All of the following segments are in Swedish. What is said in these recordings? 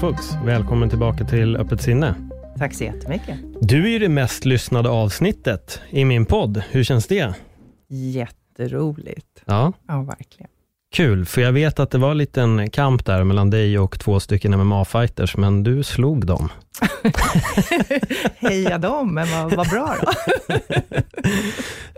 Fuchs, välkommen tillbaka till Öppet sinne. Tack så jättemycket. Du är ju det mest lyssnade avsnittet i min podd. Hur känns det? Jätteroligt. Ja, Ja, verkligen. Kul, för jag vet att det var en liten kamp där mellan dig och två stycken MMA-fighters, men du slog dem. Heja dem, men vad, vad bra då.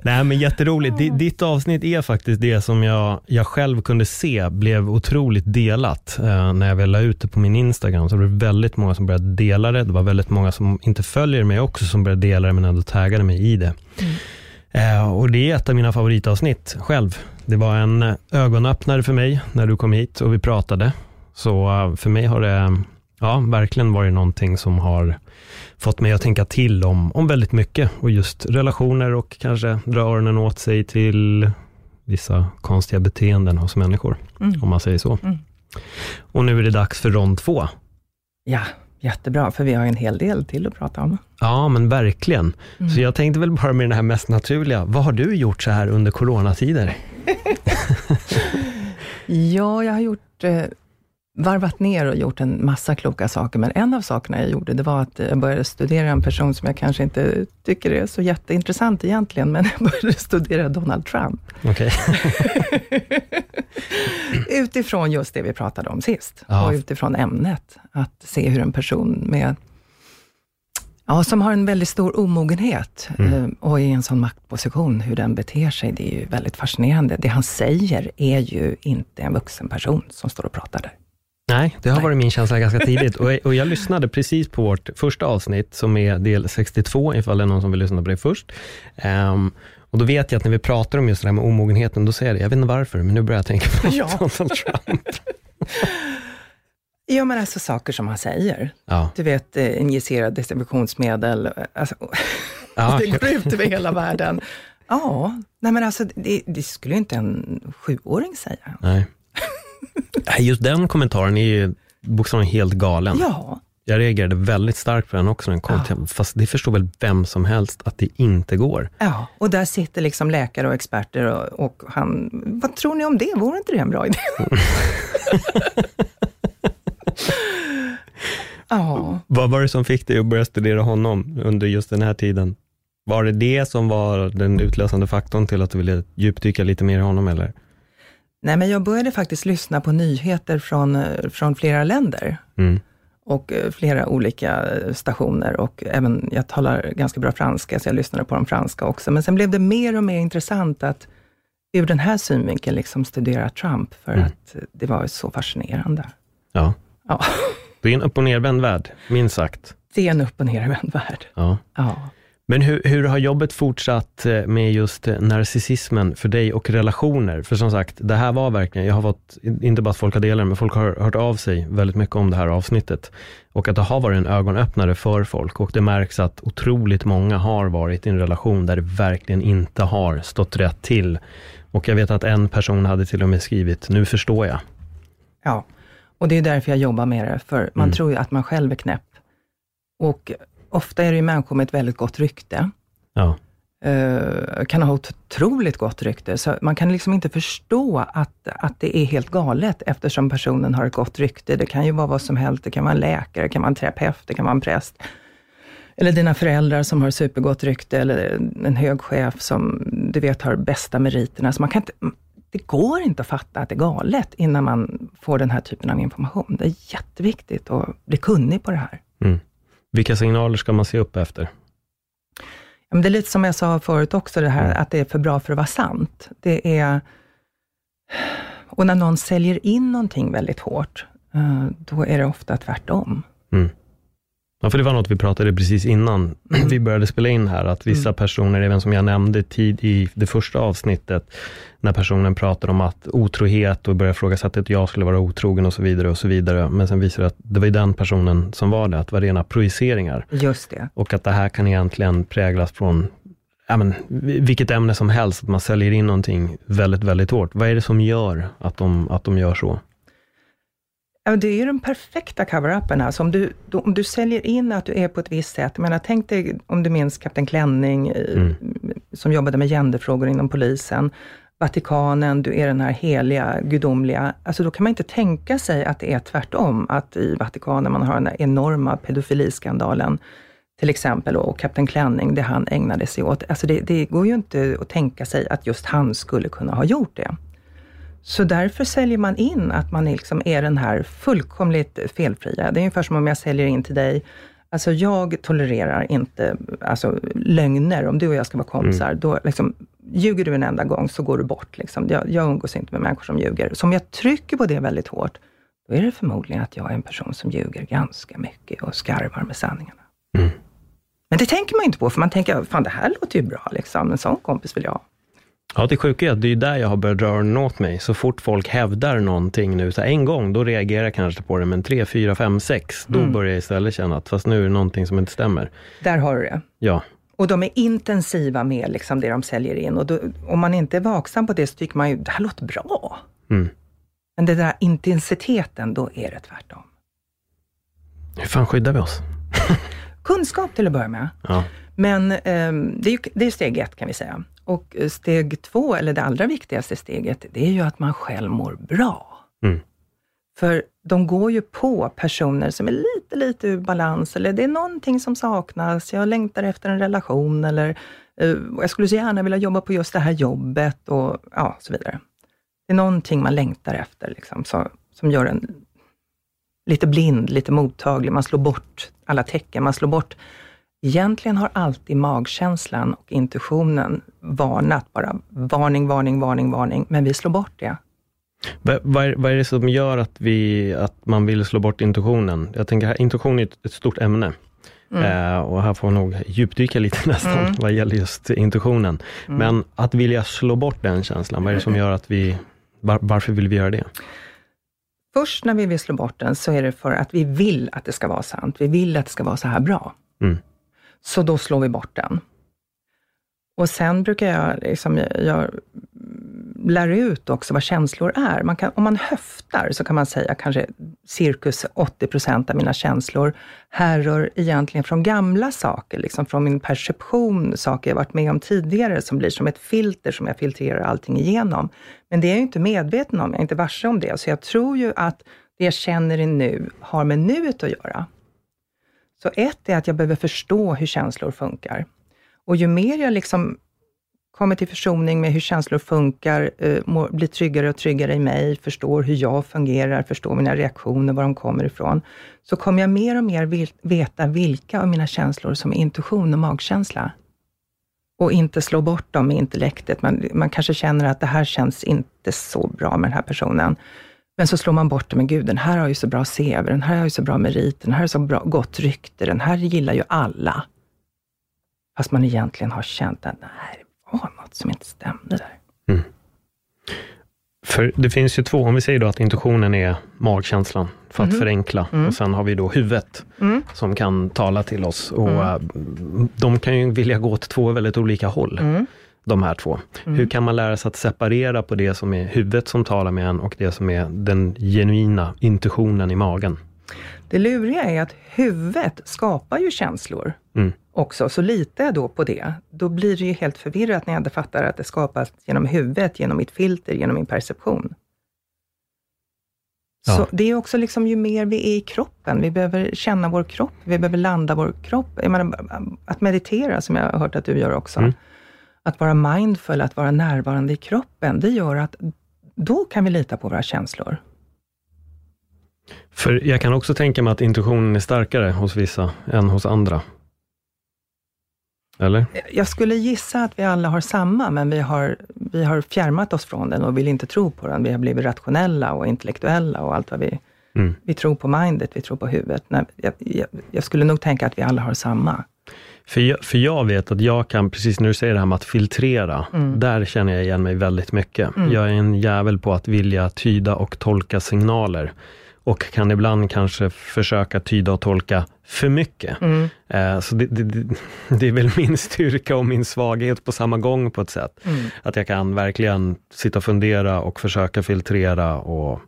Nej, men jätteroligt. Di- Ditt avsnitt är faktiskt det som jag, jag själv kunde se blev otroligt delat. Eh, när jag väl la ut det på min Instagram, så det var väldigt många som började dela det. Det var väldigt många som inte följer mig också, som började dela det, men ändå taggade mig i det. Eh, och det är ett av mina favoritavsnitt själv. Det var en eh, ögonöppnare för mig när du kom hit och vi pratade. Så eh, för mig har det ja, verkligen varit någonting som har fått mig att tänka till om, om väldigt mycket och just relationer och kanske dra öronen åt sig till vissa konstiga beteenden hos människor, Mm. om man säger så. Mm. Och nu är det dags för rond två. Ja, jättebra, för vi har en hel del till att prata om. Ja, men verkligen. Mm. Så jag tänkte väl bara med det här mest naturliga, vad har du gjort så här under coronatider? Ja, jag har gjort, eh, varvat ner och gjort en massa kloka saker, men en av sakerna jag gjorde, det var att jag började studera en person som jag kanske inte tycker är så jätteintressant egentligen, men jag började studera Donald Trump. Okej. utifrån just det vi pratade om sist, Ja. och utifrån ämnet. Att se hur en person med Ja, som har en väldigt stor omogenhet Mm. eh, och i en sån maktposition, hur den beter sig, det är ju väldigt fascinerande. Det han säger är ju inte en vuxen person som står och pratar där. Nej, det har Nej. varit min känsla ganska tidigt. Och, och jag lyssnade precis på vårt första avsnitt, som är del 62, ifall det är någon som vill lyssna på det först. Ehm, och då vet jag att när vi pratar om just det här med omogenheten, då säger jag det, jag vet inte varför, men nu börjar jag tänka på Ja. Donald Trump. Ja, men alltså saker som han säger. Ja. Du vet, eh, injicerad desinfektionsmedel, eh, alltså, Ja. det går ut över hela världen. Ja, nej men alltså, det, det skulle ju inte en sjuåring säga. Nej. Just den kommentaren är ju bokstavligen helt galen. Ja, Jag reagerade väldigt starkt på den också, den kom Ja. till, fast det förstår väl vem som helst att det inte går. Ja, och där sitter liksom läkare och experter och, och han, vad tror ni om det? Vore inte det en bra idé? ja, Vad var det som fick dig att börja studera honom under just den här tiden? Var det det som var den utlösande faktorn till att du ville djupdyka lite mer i honom, eller? Nej men jag började faktiskt lyssna på nyheter från, eh, från flera länder Mm. och eh, flera olika eh, stationer och även, jag talar ganska bra franska, så jag lyssnade på de franska också. Men sen blev det mer och mer intressant att ur den här synvinkeln liksom studera Trump, för Mm. att det var så fascinerande. Ja. Ja, Det är en upp och nervänd värld, minst sagt. det är en upp och nervänd värld. Ja. Ja. Men hur, hur har jobbet fortsatt eh, med just eh, narcissismen för dig och relationer? För som sagt, det här var verkligen, jag har fått, inte bara att folk har delat men folk har hört av sig väldigt mycket om det här avsnittet. Och att det har varit en ögonöppnare för folk och det märks att otroligt många har varit i en relation där det verkligen inte har stått rätt till. Och jag vet att en person hade till och med skrivit, nu förstår jag. Ja, och det är därför jag jobbar med det, för man Mm. tror ju att man själv är knäpp. Och ofta är det ju människor med ett väldigt gott rykte, Ja, eh, kan ha otroligt gott rykte, så man kan liksom inte förstå att, att det är helt galet, eftersom personen har ett gott rykte. Det kan ju vara vad som helst, det kan vara en läkare, det kan vara en terapeut, det kan vara en präst. Eller dina föräldrar som har supergott rykte, eller en hög chef som du vet har bästa meriterna. Så man kan inte, det går inte att fatta att det är galet innan man får den här typen av information. Det är jätteviktigt att bli kunnig på det här. mm. Vilka signaler ska man se upp efter? Men det är lite som jag sa förut också, det här Mm. att det är för bra för att vara sant. Det är... Och när någon säljer in någonting väldigt hårt, eh, då är det ofta tvärtom. Mm. Ja, för det var något vi pratade precis innan vi började spela in här, att vissa mm. personer, även som jag nämnde tid i det första avsnittet, när personen pratar om att otrohet och börjar ifrågasätta att jag skulle vara otrogen och så vidare och så vidare. Men sen visar det att det var ju den personen som var det, att det var rena projiceringar. Just det. Och att det här kan egentligen präglas från ja, men, vilket ämne som helst, att man säljer in någonting väldigt, väldigt hårt. Vad är det som gör att de, att de gör så? Ja, det är ju den perfekta cover-upen. Alltså om, du, om du säljer in att du är på ett visst sätt. Jag menar, tänk dig om du minns Kapten Klänning, mm. som jobbade med genderfrågor inom polisen. Vatikanen, du är den här heliga, gudomliga. Alltså då kan man inte tänka sig att det är tvärtom, att i Vatikanen man har den här enorma pedofiliskandalen till exempel, och Kapten Klänning, det han ägnade sig åt. Alltså det, det går ju inte att tänka sig att just han skulle kunna ha gjort det. Så därför säljer man in att man liksom är den här fullkomligt felfria. Det är ungefär som om jag säljer in till dig, alltså jag tolererar inte alltså, lögner. Om du och jag ska vara kompisar, mm. då liksom, ljuger du en enda gång så går du bort. Liksom. Jag, jag umgås inte med människor som ljuger. Så om jag trycker på det väldigt hårt, då är det förmodligen att jag är en person som ljuger ganska mycket och skarvar med sanningarna. Mm. Men det tänker man inte på, för man tänker, fan det här låter ju bra, liksom. en sån kompis vill jag ha. Ja, det sjuka är att det är där jag har börjat dra öronen åt mig. Så fort folk hävdar någonting nu, så en gång, då reagerar jag kanske på det, men tre, fyra, fem, sex, då mm. börjar jag istället känna att fast nu är det någonting som inte stämmer. Där har du det. Ja. Och de är intensiva med liksom det de säljer in. Och då, om man inte är vaksam på det, så tycker man ju, det här låter bra. Mm. Men den där intensiteten, då är det tvärtom. Hur fan skyddar vi oss? Kunskap till att börja med. Ja. Men eh, det, är, det är steg ett kan vi säga. Och steg två, eller det allra viktigaste steget, det är ju att man själv mår bra. Mm. För de går ju på personer som är lite, lite ur balans, eller det är någonting som saknas, jag längtar efter en relation, eller uh, jag skulle så gärna vilja jobba på just det här jobbet, och ja, så vidare. Det är någonting man längtar efter, liksom, så, som gör en lite blind, lite mottaglig. Man slår bort alla tecken, man slår bort Egentligen har alltid magkänslan och intuitionen varnat, bara varning, varning, varning, varning, men vi slår bort det. Vad, vad, är, vad är det som gör att, vi, att man vill slå bort intuitionen? Jag tänker, intuition är ett, ett stort ämne. Mm. Eh, och här får man nog djupdyka lite nästan, mm. vad gäller just intuitionen. Mm. Men att vilja slå bort den känslan, vad är det som gör att vi, var, varför vill vi göra det? Först när vi vill slå bort den, så är det för att vi vill att det ska vara sant. Vi vill att det ska vara så här bra. Mm. Så då slår vi bort den. Och sen brukar jag, liksom, jag lär ut också vad känslor är. Man kan, om man höftar så kan man säga kanske cirkus 80 procent av mina känslor härrör egentligen från gamla saker, liksom från min perception, saker jag varit med om tidigare, som blir som ett filter som jag filtrerar allting igenom. Men det är jag inte medveten om, jag är inte varse om det. Så jag tror ju att det jag känner i nu har med nuet att göra. Så ett är att jag behöver förstå hur känslor funkar. Och ju mer jag liksom kommer till försoning med hur känslor funkar, eh, blir tryggare och tryggare i mig, förstår hur jag fungerar, förstår mina reaktioner, var de kommer ifrån, så kommer jag mer och mer veta vilka av mina känslor som är intuition och magkänsla. Och inte slå bort dem med intellektet. Man, man kanske känner att det här känns inte så bra med den här personen. Men så slår man bort det, men gud, den här har ju så bra CV, den här har ju så bra merit, den här har så bra, gott rykte, den här gillar ju alla. Fast man egentligen har känt att nej, det var något som inte stämde där. Mm. För det finns ju två, om vi säger då att intuitionen är magkänslan, för att mm. förenkla. Mm. Och sen har vi då huvudet, mm. som kan tala till oss. Och mm. äh, De kan ju vilja gå åt två väldigt olika håll. De här två. Mm. Hur kan man lära sig att separera på det som är huvudet som talar med en och det som är den genuina intuitionen i magen? Det luriga är att huvudet skapar ju känslor mm. också, så litar jag då på det, då blir det ju helt förvirrat när jag inte fattar att det skapas genom huvudet, genom mitt filter, genom min perception. Ja. Så det är också liksom, ju mer vi är i kroppen, vi behöver känna vår kropp, vi behöver landa vår kropp. Jag menar, att meditera, som jag har hört att du gör också, mm att vara mindful, att vara närvarande i kroppen, det gör att då kan vi lita på våra känslor. För jag kan också tänka mig att intuitionen är starkare hos vissa än hos andra. Eller? Jag skulle gissa att vi alla har samma, men vi har, vi har fjärmat oss från den och vill inte tro på den. Vi har blivit rationella och intellektuella och allt vad vi Mm. Vi tror på mindet, vi tror på huvudet. Nej, jag, jag, jag, skulle nog tänka att vi alla har samma. För jag, för jag vet att jag kan, precis när du säger det här med att filtrera, mm. där känner jag igen mig väldigt mycket. Mm. Jag är en jävel på att vilja tyda och tolka signaler och kan ibland kanske försöka tyda och tolka för mycket. Mm. Eh, så det, det, det, är väl min styrka och min svaghet på samma gång på ett sätt. Mm. Att jag kan verkligen sitta och fundera och försöka filtrera och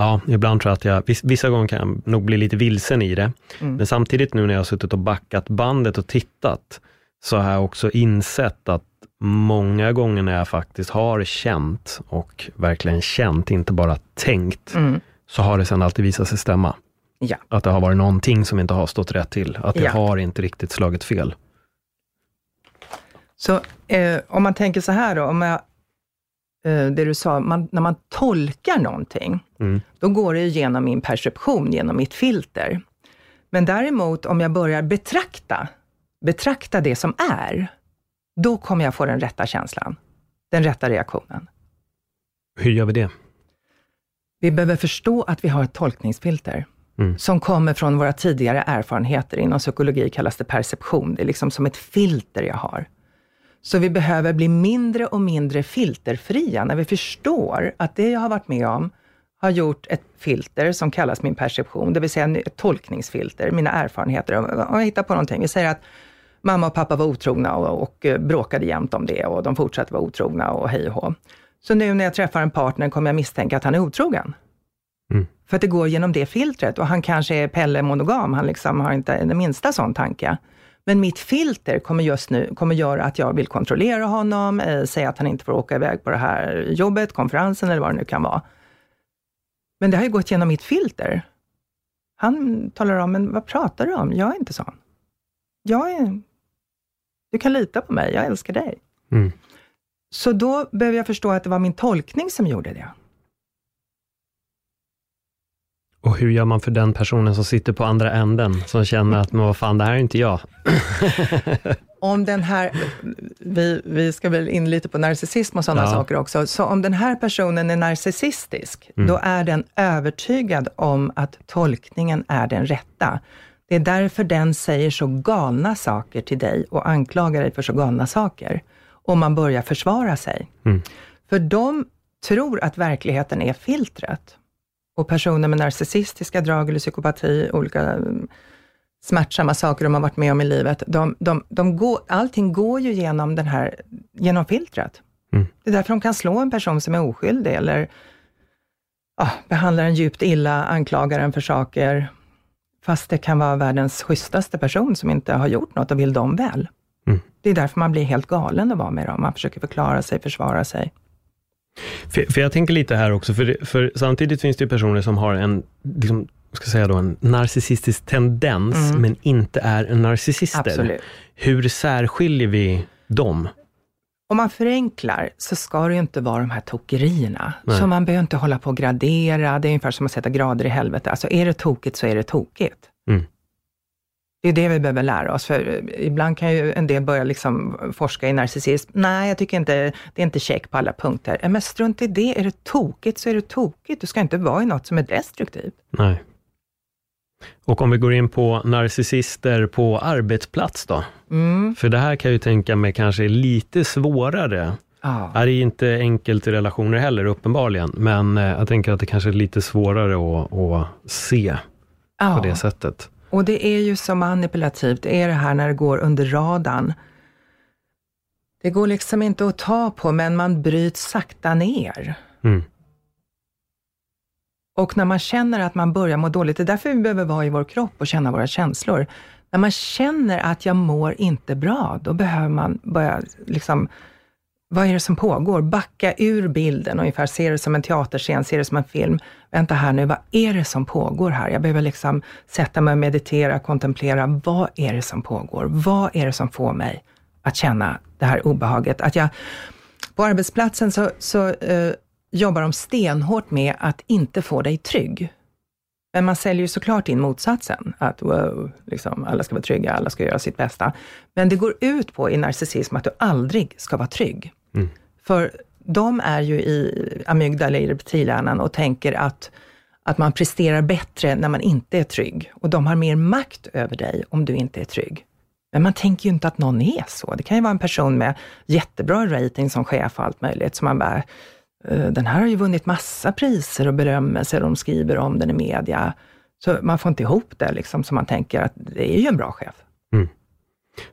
Ja, ibland tror jag att jag, vissa gånger kan jag nog bli lite vilsen i det. Mm. Men samtidigt nu när jag har suttit och backat bandet och tittat, så har jag också insett att många gånger när jag faktiskt har känt och verkligen känt, inte bara tänkt, mm så har det sen alltid visat sig stämma. Ja. Att det har varit någonting som inte har stått rätt till. Att det ja. har inte riktigt slagit fel. Så eh, om man tänker så här då, om jag, det du sa, man, när man tolkar någonting, mm. då går det genom min perception, genom mitt filter. Men däremot om jag börjar betrakta, betrakta det som är, då kommer jag få den rätta känslan, den rätta reaktionen. Hur gör vi det? Vi behöver förstå att vi har ett tolkningsfilter, mm. som kommer från våra tidigare erfarenheter. Inom psykologi kallas det perception. Det är liksom som ett filter jag har. Så vi behöver bli mindre och mindre filterfria, när vi förstår att det jag har varit med om har gjort ett filter som kallas min perception, det vill säga ett tolkningsfilter, mina erfarenheter. Om jag hittar på någonting, vi säger att mamma och pappa var otrogna och, och bråkade jämt om det och de fortsatte vara otrogna och hej och hå. Så nu när jag träffar en partner kommer jag misstänka att han är otrogen. Mm. För att det går genom det filtret och han kanske är Pelle monogam, han liksom har inte den minsta sån tanke. Men mitt filter kommer just nu kommer göra att jag vill kontrollera honom, eh, säga att han inte får åka iväg på det här jobbet, konferensen eller vad det nu kan vara. Men det har ju gått genom mitt filter. Han talar om, men vad pratar du om? Jag är inte sån. Jag är... Du kan lita på mig, jag älskar dig. Mm. Så då behöver jag förstå att det var min tolkning som gjorde det. Och hur gör man för den personen som sitter på andra änden, som känner att, men vad fan, det här är inte jag. om den här, vi, vi ska väl in lite på narcissism och sådana ja. saker också. Så om den här personen är narcissistisk, mm. då är den övertygad om att tolkningen är den rätta. Det är därför den säger så galna saker till dig och anklagar dig för så galna saker och man börjar försvara sig. Mm. För de tror att verkligheten är filtret. Och personer med narcissistiska drag eller psykopati, olika mm, smärtsamma saker de har varit med om i livet, de, de, de går, allting går ju genom, den här, genom filtret. Mm. Det är därför de kan slå en person som är oskyldig, eller ah, behandla den djupt illa, anklagar den för saker, fast det kan vara världens schysstaste person som inte har gjort något och vill dem väl. Mm. Det är därför man blir helt galen att vara med dem. Man försöker förklara sig, försvara sig. För, för jag tänker lite här också, för, för samtidigt finns det personer som har en, liksom, ska säga då, en narcissistisk tendens, mm. men inte är en narcissister. Absolut. Hur särskiljer vi dem? Om man förenklar så ska det ju inte vara de här tokerierna. Nej. Så man behöver inte hålla på och gradera. Det är ungefär som att sätta grader i helvetet. Alltså är det tokigt så är det tokigt. Mm. Det är det vi behöver lära oss, för ibland kan ju en del börja liksom forska i narcissism. Nej, jag tycker inte, det är inte check på alla punkter. Men strunt i det, är det tokigt så är det tokigt. Du ska inte vara i något som är destruktivt. Nej. Och om vi går in på narcissister på arbetsplats då? Mm. För det här kan jag ju tänka mig kanske är lite svårare. Ah. Det är inte enkelt i relationer heller uppenbarligen, men eh, jag tänker att det kanske är lite svårare att, att se ah. på det sättet. Och det är ju så manipulativt, det är det här när det går under radarn. Det går liksom inte att ta på, men man bryts sakta ner. Mm. Och när man känner att man börjar må dåligt, det är därför vi behöver vara i vår kropp och känna våra känslor. När man känner att jag mår inte bra, då behöver man börja liksom vad är det som pågår? Backa ur bilden ungefär, se det som en teaterscen, se det som en film. Vänta här nu, vad är det som pågår här? Jag behöver liksom sätta mig och meditera, kontemplera. Vad är det som pågår? Vad är det som får mig att känna det här obehaget? Att jag, på arbetsplatsen så, så uh, jobbar de stenhårt med att inte få dig trygg. Men man säljer ju såklart in motsatsen, att wow, liksom, alla ska vara trygga, alla ska göra sitt bästa. Men det går ut på i narcissism att du aldrig ska vara trygg. Mm. För de är ju i amygdala, i reptilhjärnan och tänker att att man presterar bättre när man inte är trygg. Och de har mer makt över dig om du inte är trygg. Men man tänker ju inte att någon är så. Det kan ju vara en person med jättebra rating som chef och allt möjligt, som man bara, eh, den här har ju vunnit massa priser och berömmelser, de skriver om den i media. Så man får inte ihop det, liksom, så man tänker att det är ju en bra chef.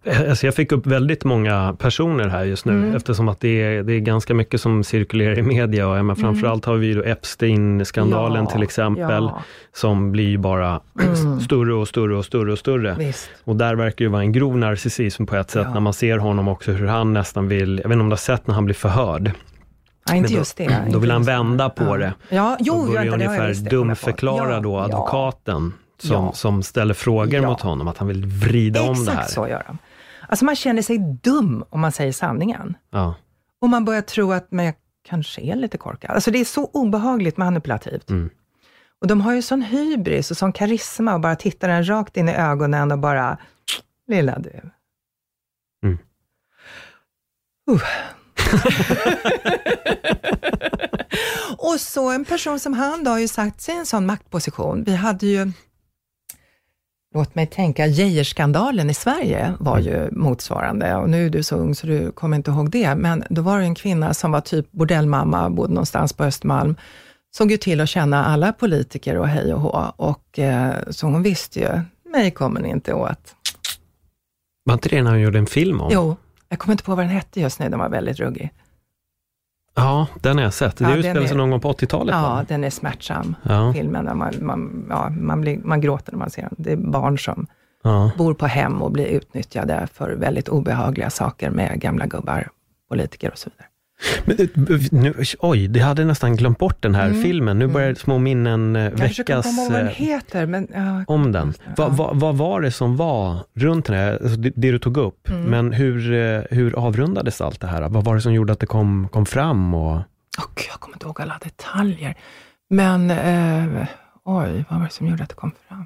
Mm. Alltså jag fick upp väldigt många personer här just nu, mm. eftersom att det är, det är ganska mycket som cirkulerar i media. Och, men mm. framförallt har vi ju Epstein-skandalen ja, till exempel, ja. som blir bara mm. större och större och större och större. Visst. Och där verkar ju vara en grov narcissism på ett sätt, ja. när man ser honom också, hur han nästan vill, jag vet inte om du har sett när han blir förhörd, Ja, inte då, just det. Då vill han vända på ja. det. Ja, jo, och börjar ungefär dumförklara då advokaten som, ja. som ställer frågor ja. mot honom, att han vill vrida Exakt om det här. Exakt så gör han. Alltså man känner sig dum om man säger sanningen. Ja. Och man börjar tro att jag kanske är lite korkad. Alltså det är så obehagligt manipulativt. Mm. Och de har ju sån hybris och sån karisma och bara tittar en rakt in i ögonen och bara, lilla du. Mm. Uh. och så en person som han då har ju sagt sig i en sån maktposition. Vi hade ju Låt mig tänka, Geijerskandalen i Sverige var ju motsvarande. Och nu är du så ung så du kommer inte ihåg det, men då var det en kvinna som var typ bordellmamma, bodde någonstans på Östermalm, såg ju till att känna alla politiker och hej och hå. Och, eh, så hon visste ju, mig kommer ni inte åt. Var inte det när hon gjorde en film om? Jo, jag kommer inte på vad den hette just nu, den var väldigt ruggig. Ja, den har jag sett. Det ja, utspelar sig någon gång på 80-talet? Ja, va? den är smärtsam, ja. filmen. Man, man, ja, man, blir, man gråter när man ser den. Det är barn som ja. bor på hem och blir utnyttjade för väldigt obehagliga saker med gamla gubbar, politiker och så vidare. Men, eh, nu, oj, det hade nästan glömt bort den här mm. filmen. Nu börjar mm. små minnen eh, väckas. Jag komma vad den eh, heter, men, ja, om den. Va, va, vad var det som var runt den här, alltså det, det, du tog upp, mm. men hur, hur avrundades allt det här? Vad var det som gjorde att det kom, kom fram? Och... Oh, jag kommer inte ihåg alla detaljer. Men, eh, oj, vad var det som gjorde att det kom fram?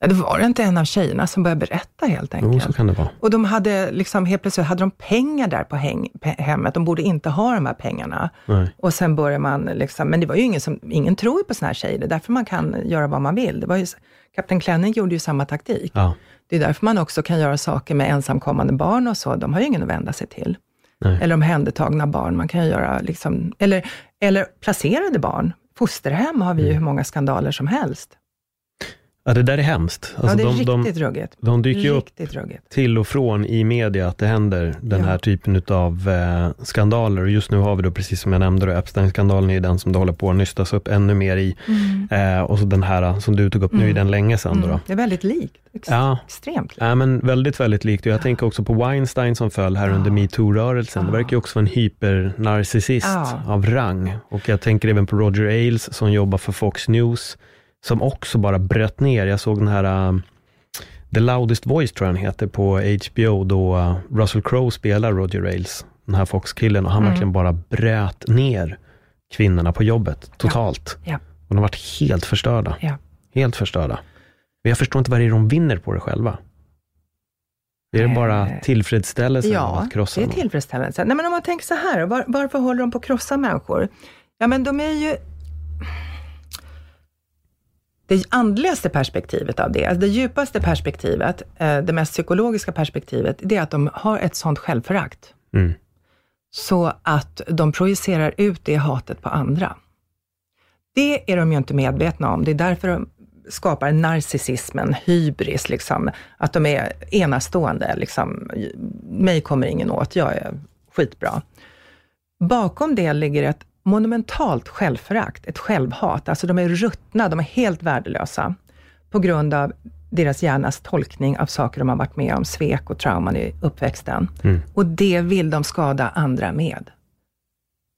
Det var inte en av tjejerna som började berätta helt enkelt. Jo, så kan det vara. Och de hade liksom, helt plötsligt hade de pengar där på häng, hemmet. De borde inte ha de här pengarna. Nej. Och sen börjar man, liksom, men det var ju ingen som, ingen tror på sådana här tjejer. Det är därför man kan göra vad man vill. Det var ju, Kapten Klänning gjorde ju samma taktik. Ja. Det är därför man också kan göra saker med ensamkommande barn och så. De har ju ingen att vända sig till. Nej. Eller omhändertagna barn. Man kan göra, liksom, eller, eller placerade barn. Fosterhem har vi ju mm. hur många skandaler som helst. Ja, det där är hemskt. Alltså, ja, det är de, riktigt de, ruggigt. De dyker ju upp ruggigt. till och från i media att det händer den ja. här typen av eh, skandaler. Och just nu har vi då, precis som jag nämnde, Epstein-skandalen är den som det håller på att nystas upp ännu mer i. Mm. Eh, och så den här som du tog upp, mm. nu är den länge sedan. Mm. Då, Det är väldigt likt. Ex ja. Extremt likt. Ja, men väldigt, väldigt likt. Och jag ja. tänker också på Weinstein som föll här under metoo-rörelsen. Det verkar ju också vara en hypernarcissist av rang. Och jag tänker även på Roger Ailes som jobbar för Fox News som också bara bröt ner. Jag såg den här uh, The Loudest Voice, tror jag den heter, på HBO, då uh, Russell Crowe spelar Roger Ailes, den här Fox-killen, och han mm. verkligen bara bröt ner kvinnorna på jobbet totalt. Ja. Ja. Och de varit helt förstörda. Ja. Helt förstörda. Men jag förstår inte vad det är de vinner på det själva. Är det bara eh, tillfredsställelse ja, att krossa Ja, det är tillfredsställelse. Nej, men om man tänker så här, var, varför håller de på att krossa människor? Ja, men de är ju det andligaste perspektivet av det, alltså det djupaste perspektivet, eh, det mest psykologiska perspektivet, det är att de har ett sånt självförakt. Mm. Så att de projicerar ut det hatet på andra. Det är de ju inte medvetna om. Det är därför de skapar narcissismen, hybris, liksom, att de är enastående. Liksom, mig kommer ingen åt, jag är skitbra. Bakom det ligger ett monumentalt självförakt, ett självhat. Alltså de är ruttna, de är helt värdelösa på grund av deras hjärnas tolkning av saker de har varit med om, svek och trauman i uppväxten. Mm. Och det vill de skada andra med.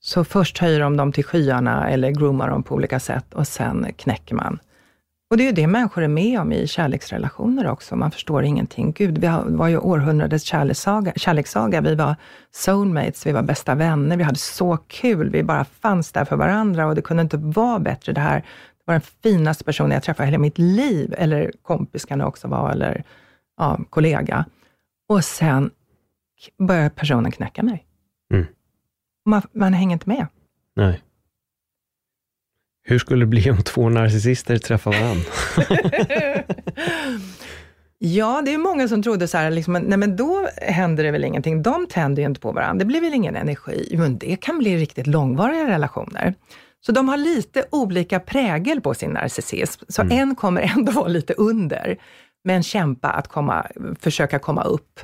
Så först höjer de dem till skyarna eller groomar dem på olika sätt och sen knäcker man. Och det är ju det människor är med om i kärleksrelationer också. Man förstår ingenting. Gud, vi var ju århundradets kärlekssaga. kärlekssaga. Vi var soulmates, vi var bästa vänner, vi hade så kul. Vi bara fanns där för varandra och det kunde inte vara bättre. Det här var den finaste personen jag träffat i hela mitt liv. Eller kompis kan det också vara, eller ja, kollega. Och sen börjar personen knäcka mig. Mm. Man, man hänger inte med. Nej. Hur skulle det bli om två narcissister träffar varandra? Ja, det är många som trodde så här, liksom, nej men då händer det väl ingenting. De tänder ju inte på varandra, det blir väl ingen energi. Men det kan bli riktigt långvariga relationer. Så de har lite olika prägel på sin narcissism. Så mm. en kommer ändå vara lite under, men kämpa att komma, försöka komma upp.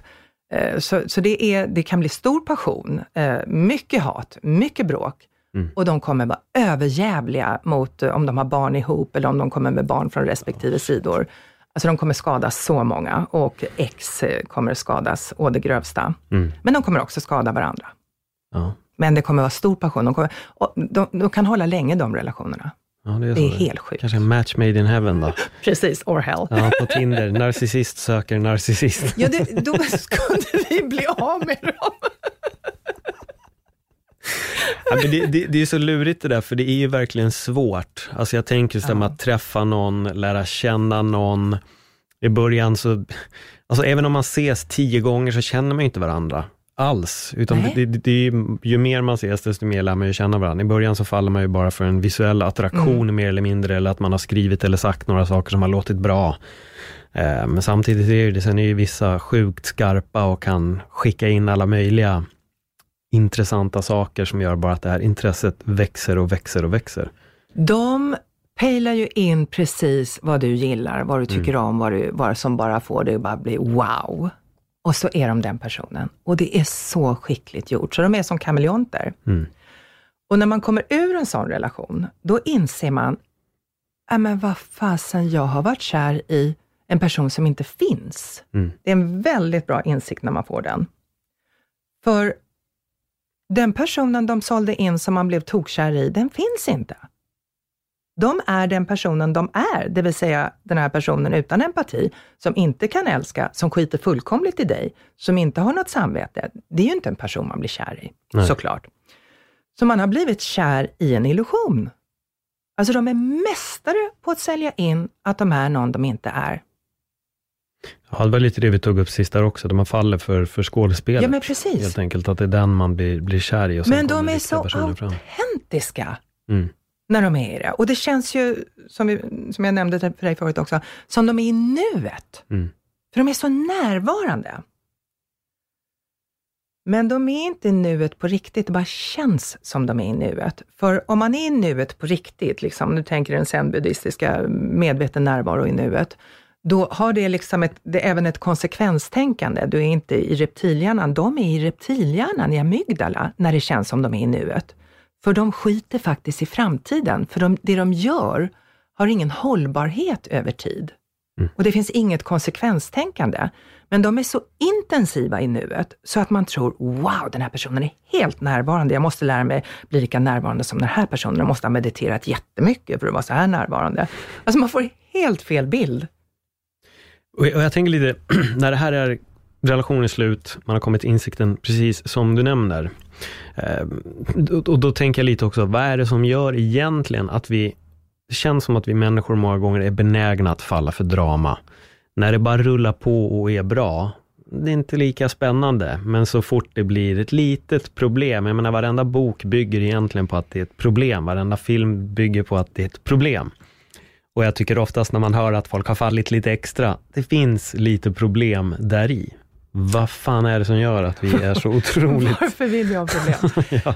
Eh, så, så det, är, det kan bli stor passion, eh, mycket hat, mycket bråk. Mm. Och de kommer vara överjävliga mot eh, om de har barn ihop eller om de kommer med barn från respektive sidor. Alltså de kommer skada så många och X kommer skadas å det grövsta. Mm. Men de kommer också skada varandra. Ja. Men det kommer vara stor passion. De, kommer, de, de kan hålla länge, de relationerna. Ja, det är, det är helt sjukt. Kanske en match made in heaven då? Precis, or hell. Ja, på Tinder. Narcissist söker narcissist. Ja, det, då skulle vi bli av med dem. Ja, men det, det, det, är så lurigt det där, för det är ju verkligen svårt. Alltså jag tänker just det ja. att träffa någon, lära känna någon. I början så, alltså även om man ses tio gånger så känner man inte varandra alls. Utan det, det, det, ju mer man ses, desto mer lär man ju känna varandra. I början så faller man ju bara för en visuell attraktion mm. mer eller mindre, eller att man har skrivit eller sagt några saker som har låtit bra. Eh, men samtidigt är det, sen är ju vissa sjukt skarpa och kan skicka in alla möjliga intressanta saker som gör bara att det här intresset växer och växer och växer. De pejlar ju in precis vad du gillar, vad du tycker mm. om, vad, du, vad som bara får dig att bara bli wow. Och så är de den personen. Och det är så skickligt gjort, så de är som kameleonter. Mm. Och när man kommer ur en sån relation, då inser man, äh, men vad fasen, jag har varit kär i en person som inte finns. Mm. Det är en väldigt bra insikt när man får den. För den personen de sålde in som man blev tokkär i, den finns inte. De är den personen de är, det vill säga den här personen utan empati, som inte kan älska, som skiter fullkomligt i dig, som inte har något samvete. Det är ju inte en person man blir kär i, Nej. såklart. Så man har blivit kär i en illusion. Alltså de är mästare på att sälja in att de är någon de inte är. Ja, det var lite det vi tog upp sist där också, de man faller för, för skådespelet. Ja, men precis. Helt enkelt, att det är den man blir, blir kär i. Och men de är så autentiska mm. när de är i det. Och det känns ju, som, vi, som jag nämnde för dig förut också, som de är i nuet. Mm. För de är så närvarande. Men de är inte i nuet på riktigt, det bara känns som de är i nuet. För om man är i nuet på riktigt, liksom, nu tänker den zen-buddhistiska medveten närvaro i nuet, då har det liksom ett, det även ett konsekvenstänkande. Du är inte i reptilhjärnan, de är i reptilhjärnan, i amygdala, när det känns som de är i nuet. För de skiter faktiskt i framtiden, för de, det de gör har ingen hållbarhet över tid. Mm. Och det finns inget konsekvenstänkande. Men de är så intensiva i nuet, så att man tror, wow, den här personen är helt närvarande. Jag måste lära mig bli lika närvarande som den här personen. Jag måste ha mediterat jättemycket för att vara så här närvarande. Alltså man får helt fel bild. Och jag tänker lite, när det här är relationen är slut, man har kommit till insikten precis som du nämner. Eh, och då tänker jag lite också, vad är det som gör egentligen att vi, det känns som att vi människor många gånger är benägna att falla för drama. När det bara rullar på och är bra, det är inte lika spännande, men så fort det blir ett litet problem, jag menar varenda bok bygger egentligen på att det är ett problem, varenda film bygger på att det är ett problem. Och jag tycker oftast när man hör att folk har fallit lite extra, det finns lite problem där i. Vad fan är det som gör att vi är så otroligt... Varför vill vi ha problem? ja.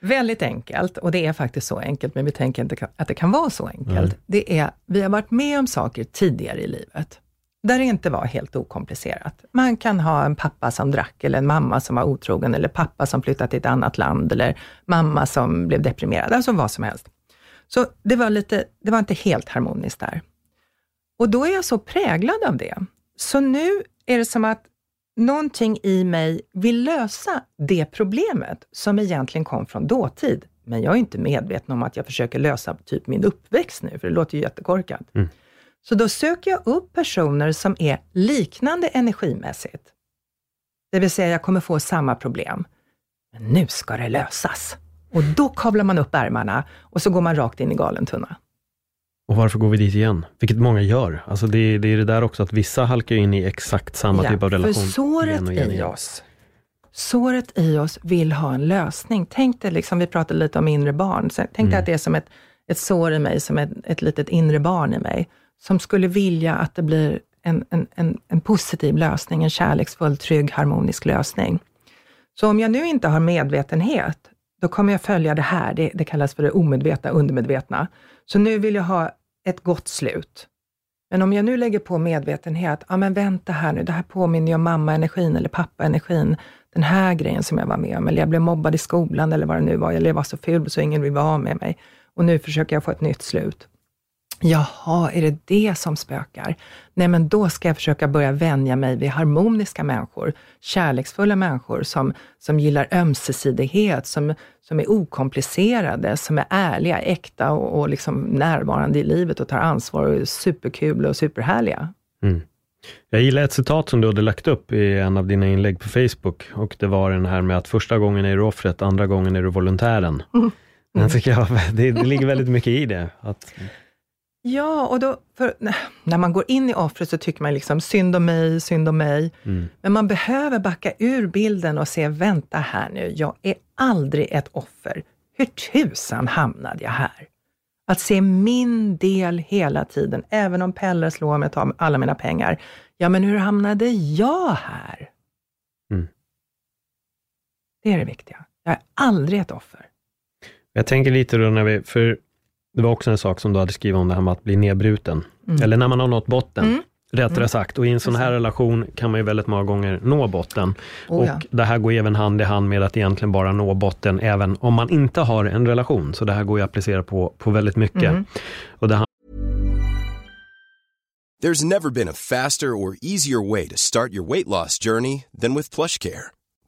Väldigt enkelt, och det är faktiskt så enkelt, men vi tänker inte att det kan vara så enkelt. Mm. Det är, vi har varit med om saker tidigare i livet, där det inte var helt okomplicerat. Man kan ha en pappa som drack, eller en mamma som var otrogen, eller pappa som flyttat till ett annat land, eller mamma som blev deprimerad, alltså vad som helst. Så det var, lite, det var inte helt harmoniskt där. Och då är jag så präglad av det. Så nu är det som att någonting i mig vill lösa det problemet som egentligen kom från dåtid. Men jag är inte medveten om att jag försöker lösa typ min uppväxt nu, för det låter ju jättekorkat. Mm. Så då söker jag upp personer som är liknande energimässigt. Det vill säga, jag kommer få samma problem. Men nu ska det lösas. Och då kavlar man upp ärmarna och så går man rakt in i galen tunna. Och varför går vi dit igen? Vilket många gör. Alltså det, det är det där också att vissa halkar in i exakt samma ja, typ av relation. För såret igen igen i oss, såret i oss vill ha en lösning. Tänk dig, liksom, vi pratade lite om inre barn, tänk dig mm. att det är som ett, ett sår i mig, som ett, ett litet inre barn i mig, som skulle vilja att det blir en, en, en, en positiv lösning, en kärleksfull, trygg, harmonisk lösning. Så om jag nu inte har medvetenhet, då kommer jag följa det här. Det, det kallas för det omedvetna, undermedvetna. Så nu vill jag ha ett gott slut. Men om jag nu lägger på medvetenhet, ja men vänta här nu, det här påminner ju om mamma-energin eller pappa-energin. Den här grejen som jag var med om, eller jag blev mobbad i skolan eller vad det nu var, eller jag var så ful så ingen vill vara med mig. Och nu försöker jag få ett nytt slut. Jaha, är det det som spökar? Nej, men då ska jag försöka börja vänja mig vid harmoniska människor, kärleksfulla människor som, som gillar ömsesidighet, som, som är okomplicerade, som är ärliga, äkta och, och liksom närvarande i livet och tar ansvar och är superkul och superhärliga. Mm. Jag gillar ett citat som du hade lagt upp i en av dina inlägg på Facebook och det var den här med att första gången är du offret, andra gången är du volontären. Mm. Tycker jag, det, det ligger väldigt mycket i det. Att... Ja, och då, när man går in i offret så tycker man liksom synd om mig, synd om mig. Mm. Men man behöver backa ur bilden och se, vänta här nu, jag är aldrig ett offer. Hur tusan hamnade jag här? Att se min del hela tiden, även om Pelle slår mig och tar alla mina pengar. Ja, men hur hamnade jag här? Mm. Det är det viktiga. Jag är aldrig ett offer. Jag tänker lite då när vi, för det var också en sak som du hade skrivit om det här med att bli nedbruten. Mm. Eller när man har nått botten. Mm. Rättare mm. sagt, och i en sån här relation kan man ju väldigt många gånger nå botten. Oh, och ja. det här går även hand i hand med att egentligen bara nå botten, även om man inte har en relation. Så det här går ju att applicera på, på väldigt mycket. Mm. Och det There's never been a faster or easier way to start your weight loss journey than with plush care.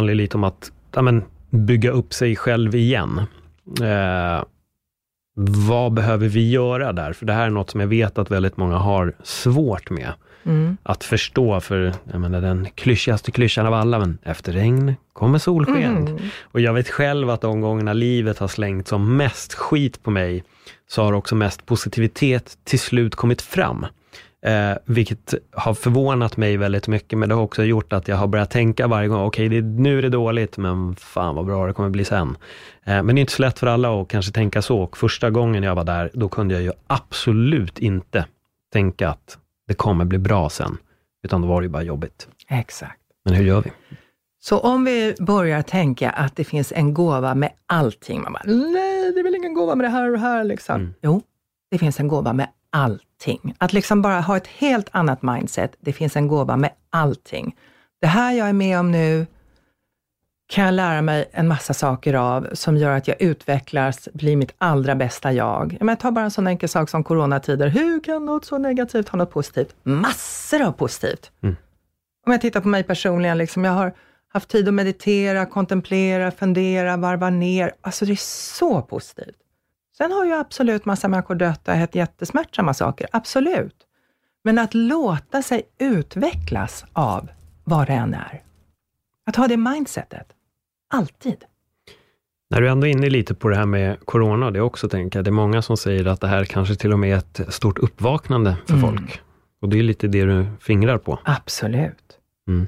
Lite om att, men, bygga upp sig själv igen. Eh, vad behöver vi göra där? För det här är något som jag vet att väldigt många har svårt med. Mm. Att förstå, för jag menar, den klyschigaste klyschan av alla, men efter regn kommer solsken. Mm. Och jag vet själv att de gångerna livet har slängt som mest skit på mig, så har också mest positivitet till slut kommit fram. Eh, vilket har förvånat mig väldigt mycket, men det har också gjort att jag har börjat tänka varje gång, okej, okay, nu är det dåligt, men fan vad bra det kommer bli sen. Eh, men det är inte så lätt för alla att kanske tänka så. Och första gången jag var där, då kunde jag ju absolut inte tänka att det kommer bli bra sen, utan då var det ju bara jobbigt. Exakt. Men hur gör vi? Så om vi börjar tänka att det finns en gåva med allting, man bara, nej, det är väl ingen gåva med det här och det här, liksom. Mm. Jo, det finns en gåva med allting. Att liksom bara ha ett helt annat mindset. Det finns en gåva med allting. Det här jag är med om nu kan jag lära mig en massa saker av som gör att jag utvecklas, blir mitt allra bästa jag. Men ta bara en sån enkel sak som coronatider. Hur kan något så negativt ha något positivt? Massor av positivt. Mm. Om jag tittar på mig personligen, liksom, jag har haft tid att meditera, kontemplera, fundera, varva ner. Alltså det är så positivt. Sen har ju absolut massa människor dött och hett jättesmärtsamma saker, absolut. Men att låta sig utvecklas av vad det än är. Att ha det mindsetet. Alltid. När du ändå är inne lite på det här med corona, det också tänker det är många som säger att det här kanske till och med är ett stort uppvaknande för mm. folk. Och det är lite det du fingrar på. Absolut. Mm.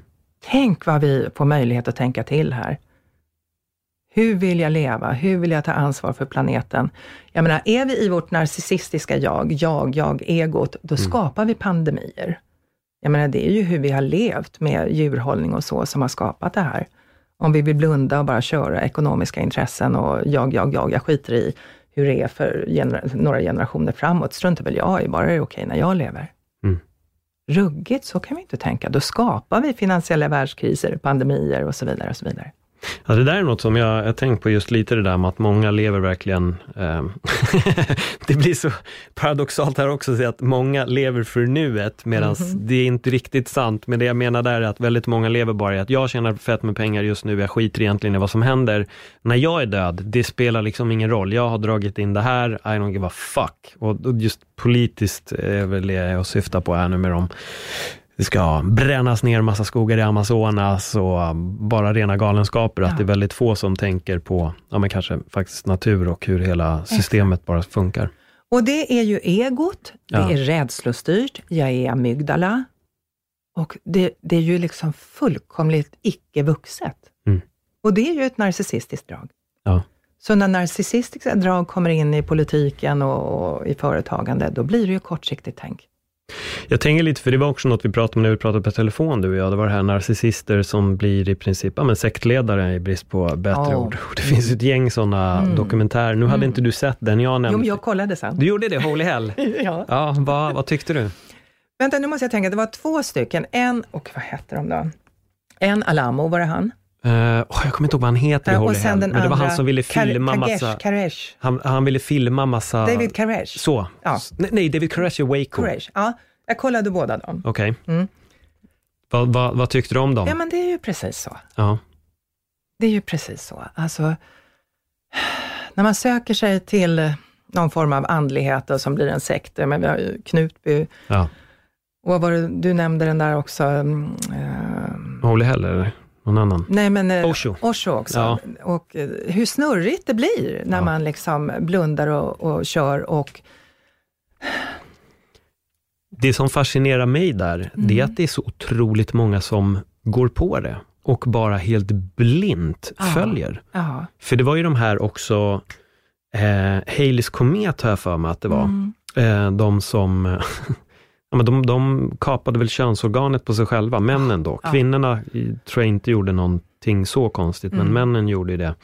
Tänk vad vi får möjlighet att tänka till här. Hur vill jag leva? Hur vill jag ta ansvar för planeten? Jag menar, är vi i vårt narcissistiska jag, jag, jag, egot, då mm. skapar vi pandemier. Jag menar, det är ju hur vi har levt med djurhållning och så, som har skapat det här. Om vi vill blunda och bara köra ekonomiska intressen och jag, jag, jag, jag skiter i hur det är för gener några generationer framåt, struntar väl jag i, bara det är okej när jag lever. Mm. Ruggigt, så kan vi inte tänka. Då skapar vi finansiella världskriser, pandemier och så vidare. och så vidare. Ja, det där är något som jag har tänkt på just lite det där med att många lever verkligen, eh, det blir så paradoxalt här också, att säga att många lever för nuet, medan Mhm. det är inte riktigt sant. Men det jag menar där är att väldigt många lever bara i att jag tjänar fett med pengar just nu, jag skiter egentligen i vad som händer. När jag är död, det spelar liksom ingen roll. Jag har dragit in det här, I don't give a fuck. Och och just politiskt är väl det jag syftar på här nu med dem det ska brännas ner massa skogar i Amazonas och bara rena galenskaper. Att Ja. det är väldigt få som tänker på, ja men kanske faktiskt natur och hur hela systemet bara funkar. Och det är ju egot, det Ja. är rädslostyrt, jag är amygdala. Och det, det är ju liksom fullkomligt icke-vuxet. Mm. Och det är ju ett narcissistiskt drag. Ja. Så när narcissistiska drag kommer in i politiken och, och i företagande, då blir det ju kortsiktigt tänk. Jag tänker lite, för det var också något vi pratade om när vi pratade på telefon du och jag. Det var det här narcissister som blir i princip ja, men sektledare i brist på bättre Ja. ord. Det finns ett gäng sådana Mm. dokumentärer. Nu hade inte du sett den jag Jo, nämnde. men jag kollade sen. Du gjorde det, Holy Hell. Ja. Ja, vad, vad tyckte du? Vänta, nu måste jag tänka. Det var två stycken. En, och vad hette de då? En Alamo, var det han? Uh, jag kommer inte ihåg vad han heter i Holy Hell, men det var han som ville Kar- filma Kagesh, massa... Karesh. Han, han ville filma massa... David Karesh. Så. Ja. Nej, David Koresh är Waco. Karesh. Ja, jag kollade båda dem. Okej. Mm. Vad, vad, vad tyckte du om dem? Ja, men det är ju precis så. Ja. Det är ju precis så. Alltså, när man söker sig till någon form av andlighet och som blir en sekt, men vi har ju Knutby, ja. och vad var det, du nämnde den där också, eh, Holy Hell eller någon annan? nej men eh, Osho. Osho också. Ja. Och eh, hur snurrigt det blir när Ja. man liksom blundar och, och kör och Det som fascinerar mig där, det är Mm. att det är så otroligt många som går på det och bara helt blint Ja. följer. ja. För det var ju de här också, eh, Haleys komet har jag för mig att det var. Mm. Eh, de som, ja, men de, de kapade väl könsorganet på sig själva, männen då. Kvinnorna tror jag inte gjorde någonting så konstigt, men Mm. männen gjorde ju det.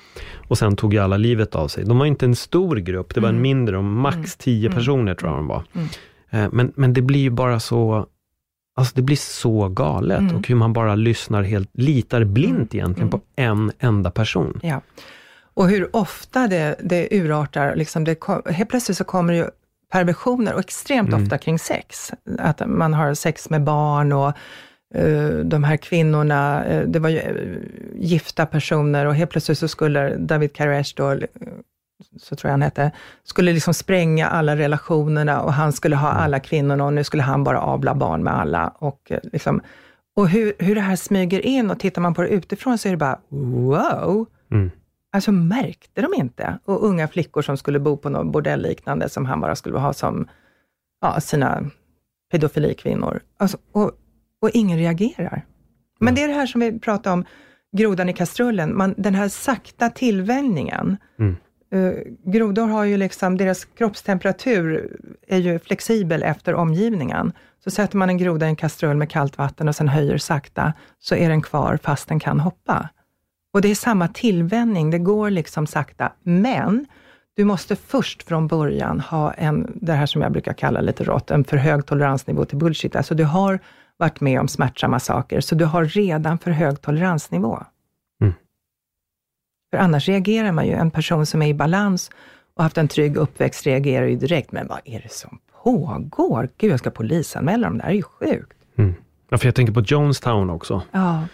Och sen tog ju alla livet av sig. De var inte en stor grupp, det var en Mm. mindre, de max Mm. tio Mm. personer tror jag de var. Mm. Eh, men, men det blir ju bara så, alltså det blir så galet Mm. och hur man bara lyssnar helt, litar blint egentligen på en enda person. Ja. Och hur ofta det, det urartar, liksom det helt plötsligt så kommer det ju perversioner, och extremt Mm. ofta kring sex. Att man har sex med barn och eh, de här kvinnorna, eh, det var ju eh, gifta personer och helt plötsligt så skulle David Koresh då, så tror jag han hette, skulle liksom spränga alla relationerna och han skulle ha Mm. alla kvinnorna och nu skulle han bara avla barn med alla. Och, liksom, och hur, hur det här smyger in och tittar man på det utifrån så är det bara wow! Mm. Alltså märkte de inte? Och unga flickor som skulle bo på något bordellliknande som han bara skulle ha som ja, sina pedofilikvinnor. Alltså, och, och ingen reagerar. Men det är det här som vi pratade om, grodan i kastrullen, man, den här sakta tillvänjningen. Mm. Eh, grodor har ju liksom, deras kroppstemperatur är ju flexibel efter omgivningen. Så sätter man en groda i en kastrull med kallt vatten och sen höjer sakta, så är den kvar fast den kan hoppa. Och det är samma tillvänjning, det går liksom sakta, men du måste först från början ha en, det här som jag brukar kalla lite rått, en för hög toleransnivå till bullshit. Alltså du har varit med om smärtsamma saker, så du har redan för hög toleransnivå. Mm. För annars reagerar man ju, en person som är i balans och haft en trygg uppväxt reagerar ju direkt, men vad är det som pågår? Gud, jag ska polisanmäla dem, det här är ju sjukt. Mm. Ja, för jag tänker på Jonestown också. Ja,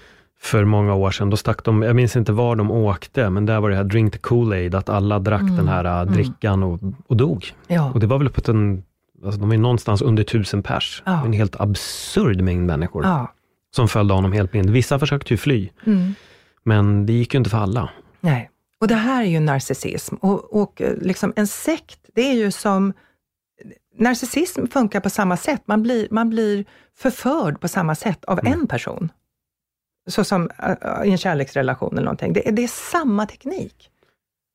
för många år sedan. Då stack de, jag minns inte var de åkte, men där var det här drink the Kool-Aid, att alla drack Mm, den här mm. drickan och, och dog. ja. Och det var väl på en, alltså de är någonstans under tusen pers. Ja. En helt absurd mängd människor ja. som följde honom helt blind. Vissa försökte ju fly, Mm. men det gick ju inte för alla. Nej. Och det här är ju narcissism. Och, och eh, liksom en sekt, det är ju som... Narcissism funkar på samma sätt. Man blir, man blir förförd på samma sätt av Mm. en person. Så som eh, i en kärleksrelation eller någonting. Det, är- det är samma teknik.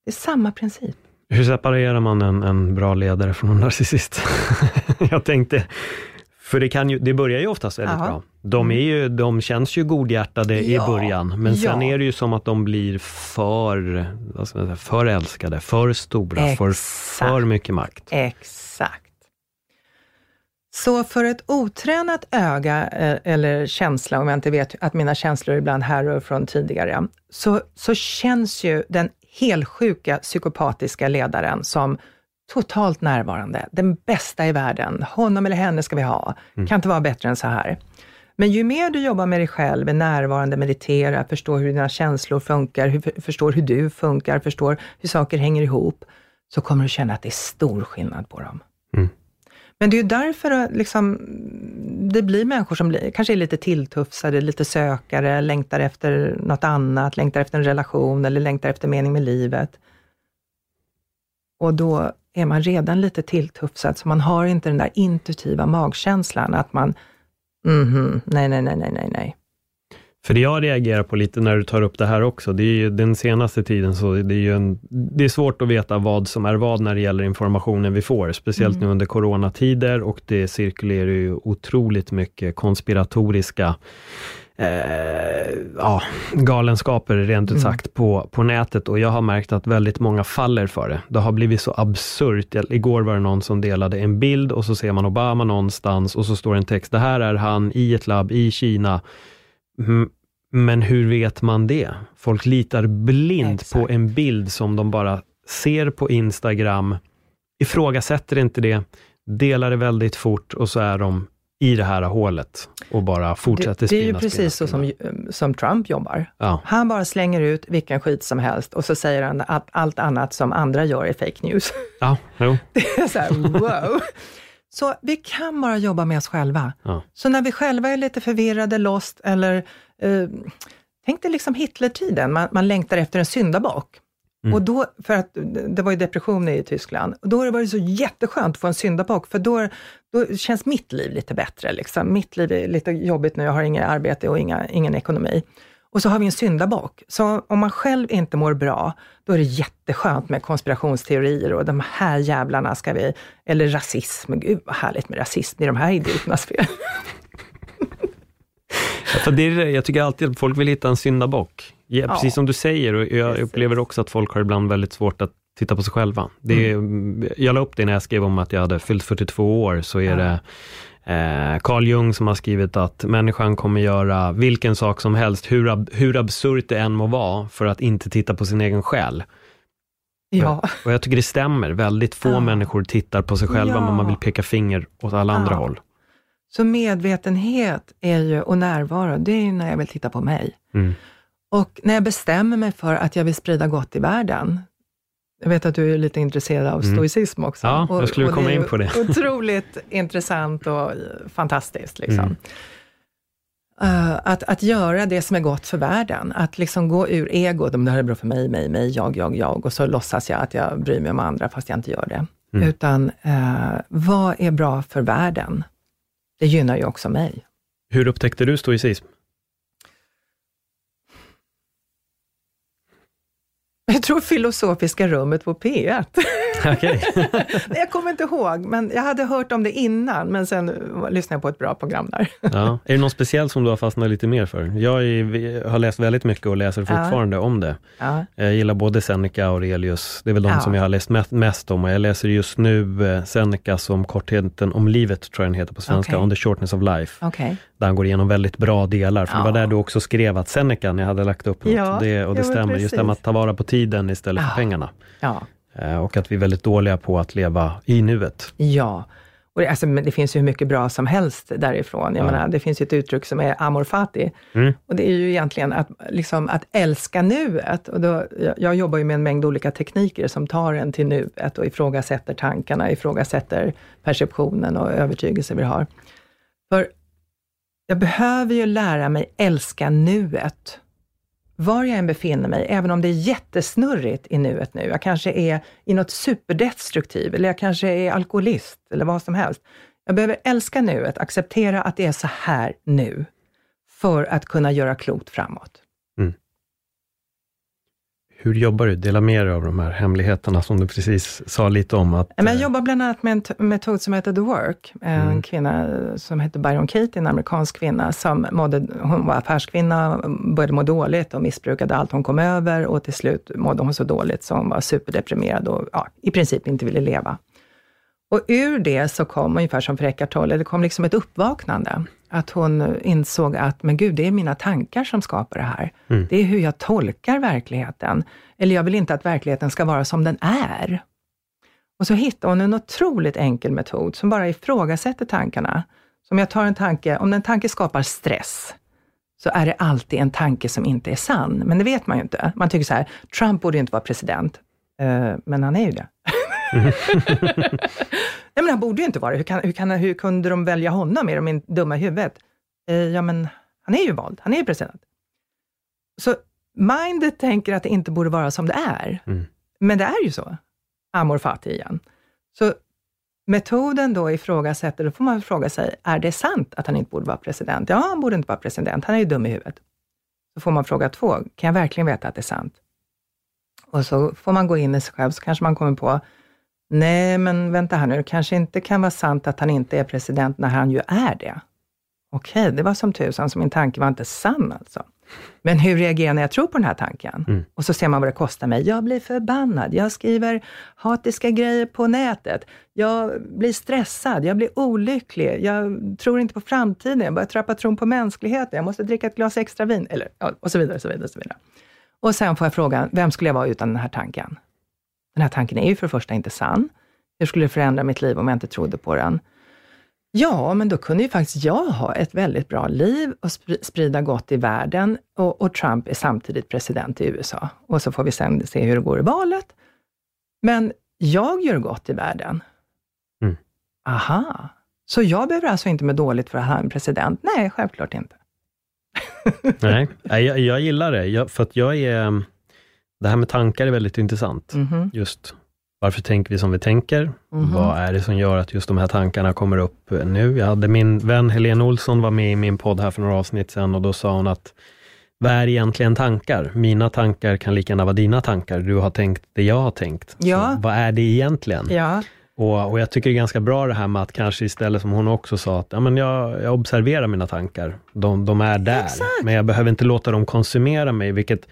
Det är samma princip. Hur separerar man en, en bra ledare från en narcissist? jag tänkte, För det, kan ju, det börjar ju oftast väldigt Ja. bra. De, är ju, de känns ju godhjärtade i Ja, början, men sen ja. är det ju som att de blir för, vad ska säga, för älskade, för stora, Exakt. för mycket makt. Exakt. Så för ett otränat öga eh, eller känsla, om jag inte vet att mina känslor ibland härrör från tidigare, så, så känns ju den helsjuka psykopatiska ledaren som totalt närvarande, den bästa i världen. Honom eller henne ska vi ha. Kan inte vara bättre än så här. Men ju mer du jobbar med dig själv, är närvarande, mediterar, förstår hur dina känslor funkar, hur, förstår hur du funkar, förstår hur saker hänger ihop, så kommer du känna att det är stor skillnad på dem. Mm. Men det är ju därför att liksom, det blir människor som blir, kanske är lite tilltufsade, lite sökare, längtar efter något annat, längtar efter en relation eller längtar efter mening med livet. Och då är man redan lite tilltufsad, så man har inte den där intuitiva magkänslan att man, mhm, nej, nej, nej, nej, nej, nej. För det jag reagerar på lite när du tar upp det här också, det är ju den senaste tiden så det är ju en, det är svårt att veta vad som är vad när det gäller informationen vi får, speciellt nu under coronatider och det cirkulerar ju otroligt mycket konspiratoriska eh, ja, galenskaper rent ut sagt på, på nätet och jag har märkt att väldigt många faller för det. Det har blivit så absurt. Igår var det någon som delade en bild och så ser man Obama någonstans och så står en text, det här är han i ett labb i Kina. Men hur vet man det? Folk litar blint Exakt. på en bild som de bara ser på Instagram, ifrågasätter inte det, delar det väldigt fort och så är de i det här hålet och bara fortsätter Det, det är ju spinna, spinna, precis så som, spinna. som Trump jobbar. Ja. Han bara slänger ut vilken skit som helst och så säger han att allt annat som andra gör är fake news. Ja, jo. Det är så här, wow. Så vi kan bara jobba med oss själva. Ja. Så när vi själva är lite förvirrade, lost eller eh, tänk dig liksom Hitlertiden, man, man längtar efter en syndabock. Mm. Och då, för att det var ju depression i Tyskland, och då har det varit så jätteskönt att få en syndabock, för då, då känns mitt liv lite bättre. Liksom. Mitt liv är lite jobbigt nu, jag har inget arbete och inga, ingen ekonomi. Och så har vi en syndabock. Så om man själv inte mår bra, då är det jätteskönt med konspirationsteorier och de här jävlarna ska vi, eller rasism, gud vad härligt med rasism, det är de här idioternas fel. För det är, det, jag tycker alltid att folk vill hitta en syndabock. Ja, Ja. Precis som du säger, och jag Precis. upplever också att folk har ibland väldigt svårt att titta på sig själva. Det är, Jag la upp det när jag skrev om att jag hade fyllt 42 år, så är Ja. det eh, Carl Jung som har skrivit att människan kommer göra vilken sak som helst, hur, ab- hur absurt det än må vara, för att inte titta på sin egen själ. Ja, Och jag tycker det stämmer, väldigt få Ja. människor tittar på sig själva, Ja. men man vill peka finger åt alla andra Ja. håll. så medvetenhet är ju, och närvaro, det är ju när jag vill titta på mig. Mm. Och när jag bestämmer mig för att jag vill sprida gott i världen, jag vet att du är lite intresserad av Mm. stoicism också. Ja, jag skulle och komma in på det. Otroligt intressant och fantastiskt. Liksom. Eh, att, att göra det som är gott för världen, att liksom gå ur "Men det här är bra för mig, mig, mig, jag, jag, jag, och så låtsas jag att jag bryr mig om andra, fast jag inte gör det. Mm. Utan, eh, vad är bra för världen? Det gynnar ju också mig. Hur upptäckte du stoicism? Jag tror filosofiska rummet på P1. Nej, jag kommer inte ihåg, men jag hade hört om det innan, men sen lyssnade jag på ett bra program där. Ja. Är det något speciellt som du har fastnat lite mer för? Jag är, har läst väldigt mycket och läser Ja. fortfarande om det. Ja, Jag gillar både Seneca och Aurelius. Det är väl de Ja. som jag har läst mest, om och jag läser just nu eh, Seneca som kortheten om livet, tror jag den heter på svenska, Okej. On the shortness of life. okej. Där han går igenom väldigt bra delar. För det var Ja. där du också skrev att Seneca, jag hade lagt upp något, Ja, det, och det ja, stämmer. Just det med precis. att ta vara på tiden istället för Ja. pengarna. Ja, Och att vi är väldigt dåliga på att leva i nuet. ja. Och det, alltså, det finns ju hur mycket bra som helst därifrån. Jag Ja. menar, det finns ju ett uttryck som är amor fati. Mm. Och det är ju egentligen att, liksom, att älska nuet. Och då, jag, jag jobbar ju med en mängd olika tekniker som tar en till nuet och ifrågasätter tankarna, ifrågasätter perceptionen och övertygelser vi har. För jag behöver ju lära mig älska nuet. Var jag än befinner mig, även om det är jättesnurrigt i nuet nu. Jag kanske är i något superdestruktiv, eller jag kanske är alkoholist, eller vad som helst. Jag behöver älska nuet, acceptera att det är så här nu, för att kunna göra klokt framåt. Hur jobbar du? Dela med dig av de här hemligheterna som du precis sa lite om. Att, Men jag eh, jobbar bland annat med en metod som heter The Work. En Mm. kvinna som heter Byron Katie, en amerikansk kvinna, som mådde, hon var affärskvinna, började må dåligt och missbrukade allt hon kom över och till slut mådde hon så dåligt så hon var superdeprimerad och ja, i princip inte ville leva. Och ur det så kom, ungefär som för Eckart Tolle, det kom liksom ett uppvaknande. Att hon insåg att, men gud, det är mina tankar som skapar det här. Mm. Det är hur jag tolkar verkligheten. Eller jag vill inte att verkligheten ska vara som den är. Och så hittade hon en otroligt enkel metod som bara ifrågasätter tankarna. Så om jag tar en tanke, om en tanke skapar stress, så är det alltid en tanke som inte är sann. Men det vet man ju inte. Man tycker så här, Trump borde inte vara president. Eh, men han är ju det. Nej, men han borde ju inte vara det. Hur, kan, hur, kan, hur kunde de välja honom? Är de in- dumma i huvudet? Eh, ja, men han är ju vald. Han är ju president. Så mindet tänker att det inte borde vara som det är. Mm. Men det är ju så. Amor fati igen. Så metoden då ifrågasätter, då får man fråga sig, är det sant att han inte borde vara president? Ja, han borde inte vara president. Han är ju dum i huvudet. Så får man fråga två, kan jag verkligen veta att det är sant? Och så får man gå in i sig själv, så kanske man kommer på, nej men vänta här nu, det kanske inte kan vara sant att han inte är president när han ju är det. Okej, det var som tusan, så min tanke var inte sann alltså. Men hur reagerar jag när jag tror på den här tanken? Mm. Och så ser man vad det kostar mig. Jag blir förbannad, jag skriver hatiska grejer på nätet, jag blir stressad, jag blir olycklig, jag tror inte på framtiden, jag börjar trappa tron på mänskligheten, jag måste dricka ett glas extra vin, eller, och så vidare. Och så vidare, och så vidare. Och sen får jag frågan, vem skulle jag vara utan den här tanken? Den här tanken är ju för det första inte sann. Hur skulle det förändra mitt liv om jag inte trodde på den? Ja, men då kunde ju faktiskt jag ha ett väldigt bra liv och spri- sprida gott i världen och, och Trump är samtidigt president i USA. Och så får vi sen se hur det går i valet. Men jag gör gott i världen. Mm. Aha, så jag behöver alltså inte med dåligt för att ha en president? Nej, självklart inte. Nej, jag, jag gillar det, jag, för att jag är... Det här med tankar är väldigt intressant. Mhm. Just varför tänker vi som vi tänker? Mhm. Vad är det som gör att just de här tankarna kommer upp eh, nu? Jag hade min vän Helene Olsson var med i min podd här för några avsnitt sedan och då sa hon att vad är egentligen tankar? Mina tankar kan lika gärna vara dina tankar. Du har tänkt det jag har tänkt. Ja. Så vad är det egentligen? Ja, Och, och jag tycker det är ganska bra det här med att kanske istället som hon också sa, att ja, men jag, jag observerar mina tankar. De, de är där, Exakt. men jag behöver inte låta dem konsumera mig, vilket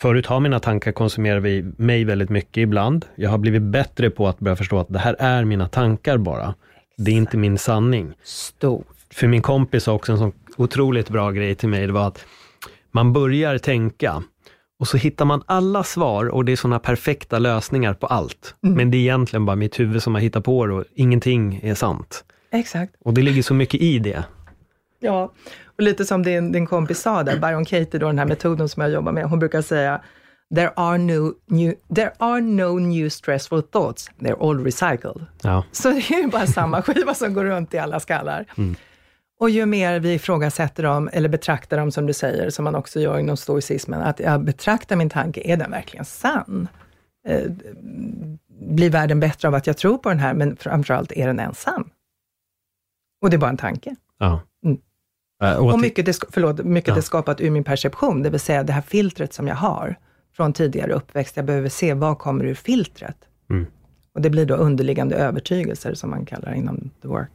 Förut har mina tankar konsumerat vi- mig väldigt mycket ibland. Jag har blivit bättre på att börja förstå att det här är mina tankar bara. Det är inte min sanning. stort. För min kompis sa också en sån otroligt bra grej till mig, det var att man börjar tänka och så hittar man alla svar och det är sådana perfekta lösningar på allt. Men det är egentligen bara mitt huvud som har hittat på det och ingenting är sant. Exakt. Och det ligger så mycket i det. Ja, och lite som din, din kompis sa där, Byron Katie, då, den här metoden som jag jobbar med, hon brukar säga There are, no new, there are no new stressful thoughts, they're all recycled. Ja, Så det är ju bara samma skiva som går runt i alla skallar. Och ju mer vi ifrågasätter dem, eller betraktar dem som du säger, som man också gör inom stoicismen, att jag betraktar min tanke, är den verkligen sann? Eh, blir världen bättre av att jag tror på den här, men framförallt, är den ens sann? Och det är bara en tanke. ja. Mm. Äh, och mycket, det, förlåt, mycket Ja. det skapat ur min perception, det vill säga det här filtret som jag har från tidigare uppväxt. Jag behöver se vad kommer ur filtret. Mm. Och det blir då underliggande övertygelser, som man kallar inom the work.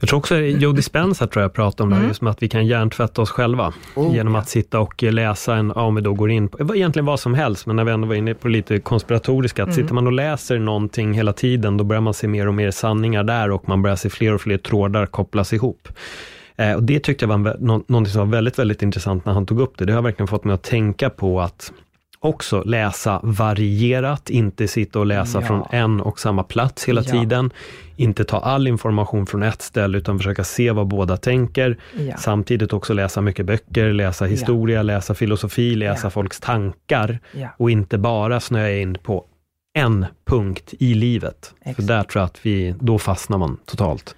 Jag tror också Joe Dispenza tror jag pratar om det här, Mm. just med att vi kan hjärntvätta oss själva. Oh, genom att sitta och läsa en, om vi då går in på, egentligen vad som helst, men när vi ändå var inne på lite konspiratoriska, att Mm. sitter man och läser någonting hela tiden, då börjar man se mer och mer sanningar där och man börjar se fler och fler trådar kopplas ihop. Eh, och det tyckte jag var en, vä- nå, någonting som var väldigt, väldigt intressant när han tog upp det. Det har verkligen fått mig att tänka på att också läsa varierat, inte sitta och läsa Ja. från en och samma plats hela Ja. tiden. Inte ta all information från ett ställe, utan försöka se vad båda tänker. Ja. Samtidigt också läsa mycket böcker, läsa historia, läsa filosofi, läsa folks tankar. Och inte bara snöa in på en punkt i livet. För Exakt. där tror jag att vi, då fastnar man totalt.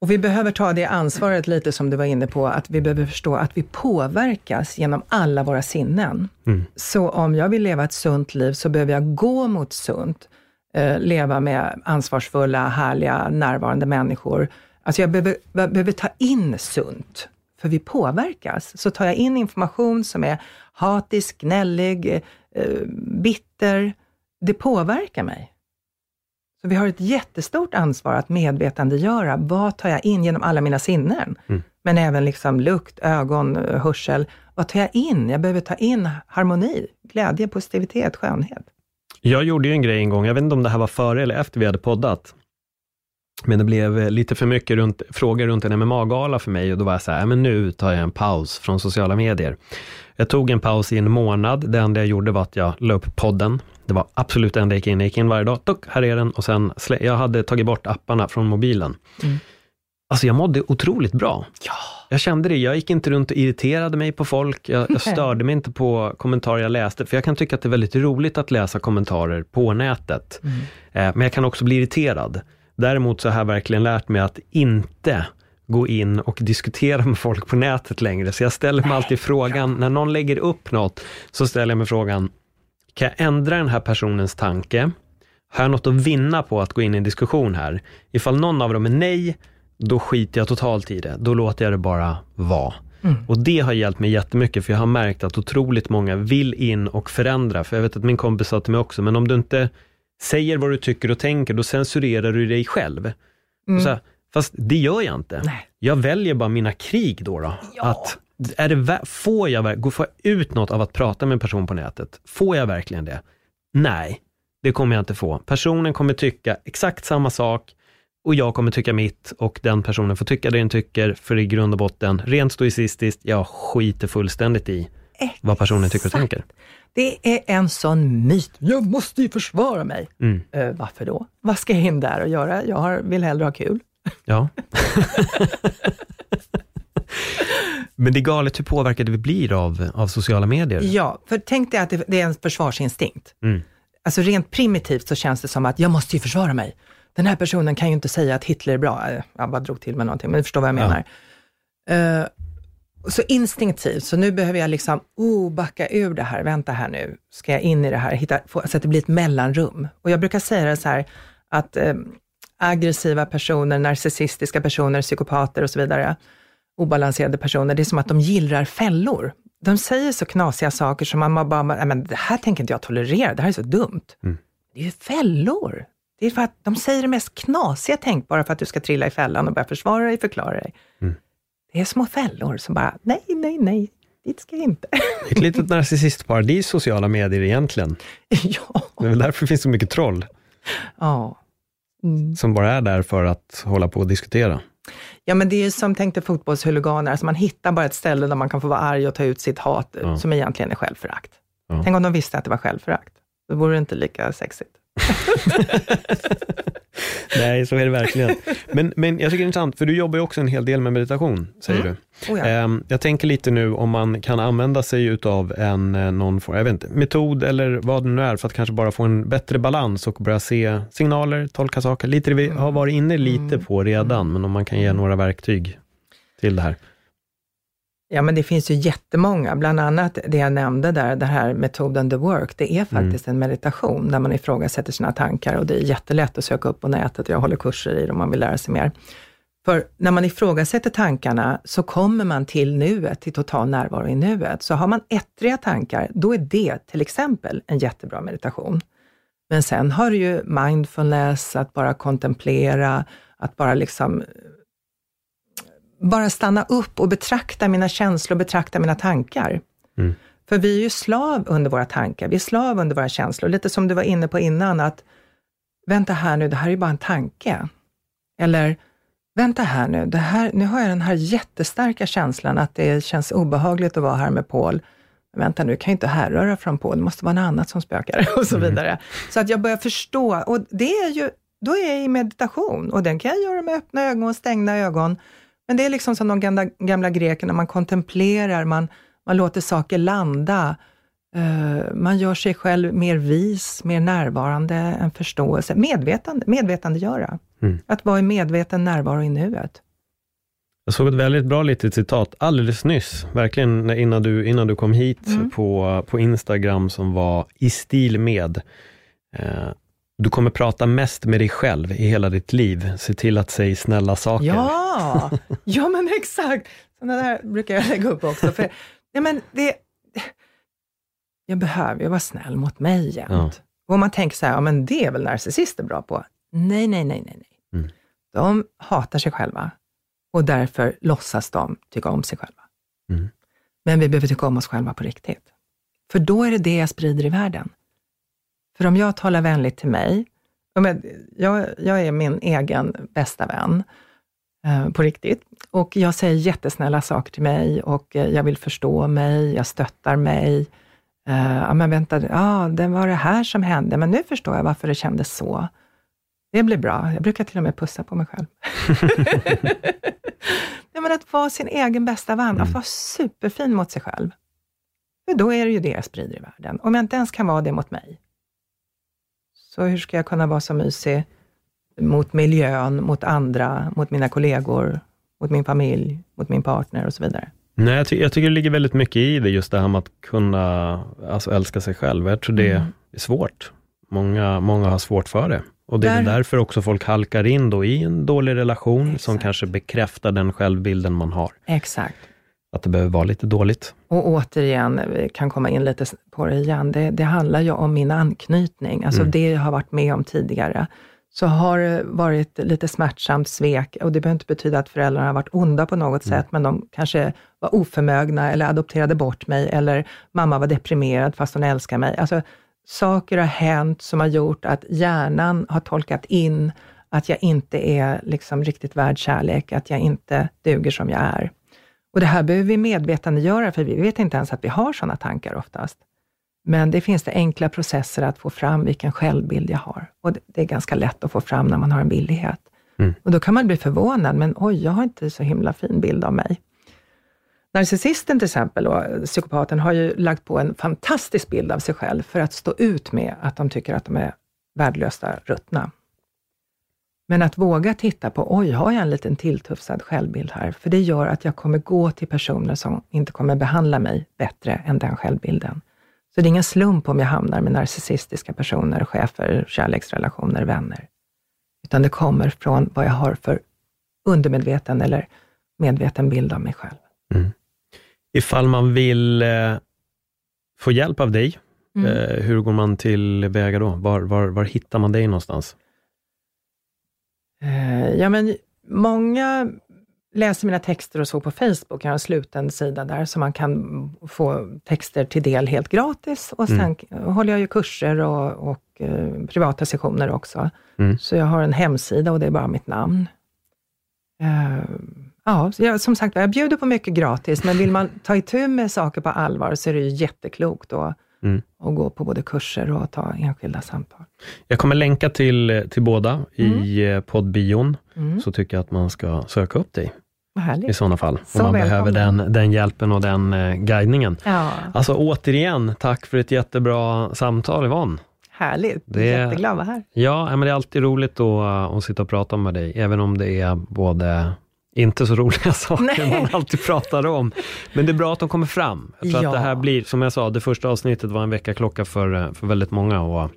Och vi behöver ta det ansvaret lite som du var inne på, att vi behöver förstå att vi påverkas genom alla våra sinnen. Mm. Så om jag vill leva ett sunt liv så behöver jag gå mot sunt, eh, leva med ansvarsfulla, härliga, närvarande människor. Alltså jag behöver, jag behöver ta in sunt, för vi påverkas. Så tar jag in information som är hatisk, gnällig, eh, bitter. Det påverkar mig. Så vi har ett jättestort ansvar att medvetandegöra, vad tar jag in genom alla mina sinnen? Mm. Men även liksom lukt, ögon, hörsel. Vad tar jag in? Jag behöver ta in harmoni, glädje, positivitet, skönhet. Jag gjorde ju en grej en gång, jag vet inte om det här var före eller efter vi hade poddat, men det blev lite för mycket runt, frågor runt en MMA-gala för mig och då var jag så här, men nu tar jag en paus från sociala medier. Jag tog en paus i en månad. Det enda jag gjorde var att jag la upp podden. Det var absolut det enda jag gick in. Jag gick in varje dag, Tuck, här är den och sen slä, jag hade tagit bort apparna från mobilen. Mm. Alltså jag mådde otroligt bra. Ja. Jag kände det, jag gick inte runt och irriterade mig på folk. Jag, jag störde mig inte på kommentarer jag läste, för jag kan tycka att det är väldigt roligt att läsa kommentarer på nätet. Mm. Eh, men jag kan också bli irriterad. Däremot så har jag verkligen lärt mig att inte gå in och diskutera med folk på nätet längre. Så jag ställer mig alltid frågan, när någon lägger upp något, så ställer jag mig frågan, kan jag ändra den här personens tanke? Har jag något att vinna på att gå in i en diskussion här? Ifall någon av dem är nej, då skiter jag totalt i det. Då låter jag det bara vara. Mm. Och det har hjälpt mig jättemycket, för jag har märkt att otroligt många vill in och förändra. För jag vet att min kompis sa till mig också, men om du inte säger vad du tycker och tänker, då censurerar du dig själv. Så här, fast det gör jag inte. Nej. Jag väljer bara mina krig då. då. Ja. Att, är det, får, jag, får jag ut något av att prata med en person på nätet? Får jag verkligen det? Nej, det kommer jag inte få. Personen kommer tycka exakt samma sak och jag kommer tycka mitt och den personen får tycka det den tycker, för i grund och botten, rent stoicistiskt, jag skiter fullständigt i vad personen tycker och Exakt. tänker. Det är en sån myt. Jag måste ju försvara mig. Mm. Eh, varför då? Vad ska jag in där och göra? Jag har, vill hellre ha kul. Ja. Men det är galet hur påverkade vi blir av, av sociala medier. Ja, för tänk dig att det, det är en försvarsinstinkt. Mm. Alltså rent primitivt så känns det som att jag måste ju försvara mig. Den här personen kan ju inte säga att Hitler är bra. Eh, Jag bara drog till med någonting, men du förstår vad jag Ja. menar. Eh, så instinktivt, så nu behöver jag liksom, oh, backa ur det här, vänta här nu, ska jag in i det här, hitta, få, så att det blir ett mellanrum. Och jag brukar säga det så här, att eh, aggressiva personer, narcissistiska personer, psykopater och så vidare, obalanserade personer, det är som att de gillrar fällor. De säger så knasiga saker som man bara, "Nej, men det här tänker inte jag tolerera, det här är så dumt. Mm. Det är ju fällor. Det är för att de säger det mest knasiga tänkbara för att du ska trilla i fällan och börja försvara dig, förklara dig. Mm. Det är små fällor som bara, nej, nej, nej, dit ska jag inte. Ett litet narcissistparadis sociala medier egentligen. ja. Det är väl därför det finns så mycket troll ja. Mm. som bara är där för att hålla på och diskutera. Ja, men det är ju som tänkte fotbollshuliganer, alltså man hittar bara ett ställe där man kan få vara arg och ta ut sitt hat, Ja. som egentligen är självförakt. Ja. Tänk om de visste att det var självförakt. Då vore det inte lika sexigt. Nej, så är det verkligen. Men, men jag tycker det är intressant, för du jobbar ju också en hel del med meditation, säger Mm. du. Oh ja. Ehm, Jag tänker lite nu om man kan använda sig utav en eh, någon form, jag vet inte, metod eller vad det nu är, för att kanske bara få en bättre balans och börja se signaler, tolka saker. Lite det vi har varit inne lite Mm. på redan, men om man kan ge några verktyg till det här. Ja, men det finns ju jättemånga, bland annat det jag nämnde där, den här metoden The Work, det är faktiskt en meditation där man ifrågasätter sina tankar och det är jättelätt att söka upp på nätet, jag håller kurser i det om man vill lära sig mer. För när man ifrågasätter tankarna så kommer man till nuet, till total närvaro i nuet. Så har man ettriga tankar, då är det till exempel en jättebra meditation. Men sen har du ju mindfulness, att bara kontemplera, att bara liksom bara stanna upp och betrakta mina känslor, betrakta mina tankar. Mm. För vi är ju slav under våra tankar, vi är slav under våra känslor. Lite som du var inne på innan, att vänta här nu, det här är ju bara en tanke. Eller, vänta här nu, det här, nu har jag den här jättestarka känslan att det känns obehagligt att vara här med Paul. Vänta nu, kan ju inte härröra från Paul, det måste vara något annat som spökar och så vidare. Så att jag börjar förstå, och det är ju, då är jag i meditation och den kan jag göra med öppna ögon och stängda ögon. Men det är liksom som de gamla, gamla grekerna, man kontemplerar, man, man låter saker landa. Eh, man gör sig själv mer vis, mer närvarande, en förståelse. Medvetande, medvetandegöra. Mm. Att vara i medveten närvaro i nuet. Jag såg ett väldigt bra litet citat alldeles nyss, verkligen innan du, innan du kom hit Mm. på, på Instagram som var i stil med eh, du kommer prata mest med dig själv i hela ditt liv. Se till att säga snälla saker. Ja, ja men exakt. Sådana där brukar jag lägga upp också. För, nej men det, jag behöver ju vara snäll mot mig jämt. Ja. Och man tänker så här, ja men det är väl narcissister bra på? Nej, nej, nej, nej. nej. Mm. De hatar sig själva och därför låtsas de tycka om sig själva. Mm. Men vi behöver tycka om oss själva på riktigt. För då är det det jag sprider i världen. För om jag talar vänligt till mig, jag, jag, är min egen bästa vän eh, på riktigt, och jag säger jättesnälla saker till mig och eh, jag vill förstå mig, jag stöttar mig. Eh, ja, men vänta, ja, det var det här som hände, men nu förstår jag varför det kändes så. Det blir bra. Jag brukar till och med pussa på mig själv. Nej, men att vara sin egen bästa vän, att vara superfin mot sig själv. För då är det ju det jag sprider i världen. Om jag inte ens kan vara det mot mig, så hur ska jag kunna vara så mysig mot miljön, mot andra, mot mina kollegor, mot min familj, mot min partner och så vidare. Nej, jag, ty jag tycker det ligger väldigt mycket i det, just det här med att kunna alltså, älska sig själv. Jag tror det Mm. är svårt. Många, många har svårt för det. Och det är Där- därför också folk halkar in då i en dålig relation, som Exakt. kanske bekräftar den självbilden man har. Exakt. Att det behöver vara lite dåligt. Och återigen, vi kan komma in lite på det igen, det, det handlar ju om min anknytning, alltså Mm. det jag har varit med om tidigare. Så har det varit lite smärtsamt svek, och det behöver inte betyda att föräldrarna har varit onda på något Mm. sätt, men de kanske var oförmögna eller adopterade bort mig, eller mamma var deprimerad fast hon älskar mig. Alltså, saker har hänt som har gjort att hjärnan har tolkat in att jag inte är liksom riktigt värd kärlek, att jag inte duger som jag är. Och det här behöver vi medvetandegöra, för vi vet inte ens att vi har sådana tankar oftast. Men det finns det enkla processer att få fram vilken självbild jag har. Och det- är ganska lätt att få fram när man har en billighet. Mm. Och då kan man bli förvånad, men oj, jag har inte så himla fin bild av mig. Narcissisten till exempel, och psykopaten, har ju lagt på en fantastisk bild av sig själv för att stå ut med att de tycker att de är värdelösa ruttna. Men att våga titta på, oj, har jag en liten tilltufsad självbild här? För det gör att jag kommer gå till personer som inte kommer behandla mig bättre än den självbilden. Så det är ingen slump om jag hamnar med narcissistiska personer, chefer, kärleksrelationer, vänner. Utan det kommer från vad jag har för undermedveten eller medveten bild av mig själv. Ifall man vill eh, få hjälp av dig, Mm. eh, hur går man till väga då? Var, var, var hittar man dig någonstans? Eh, Ja, men många läser mina texter och så på Facebook. Jag har en sluten sida där, så man kan få texter till del helt gratis. Och sen håller jag ju kurser och, och eh, privata sessioner också. Mm. Så jag har en hemsida och det är bara mitt namn. Eh, ja, jag, som sagt jag bjuder på mycket gratis, men vill man ta itu med saker på allvar, så är det ju jätteklokt då, Mm. att gå på både kurser och ta enskilda samtal. Jag kommer länka till, till båda i eh, poddbion, Mm. så tycker jag att man ska söka upp dig i sådana fall, Så om man välkommen. behöver den, den hjälpen och den eh, guidningen. Ja, Alltså återigen, tack för ett jättebra samtal Yvonne. härligt. Det- Jätteglad att vara här. Ja, men det är alltid roligt att, uh, att sitta och prata med dig, även om det är både inte så roliga saker Nej. man alltid pratar om. Men det är bra att de kommer fram. Jag tror Ja. att det här blir, som jag sa, det första avsnittet var en väckarklocka för, uh, för väldigt många och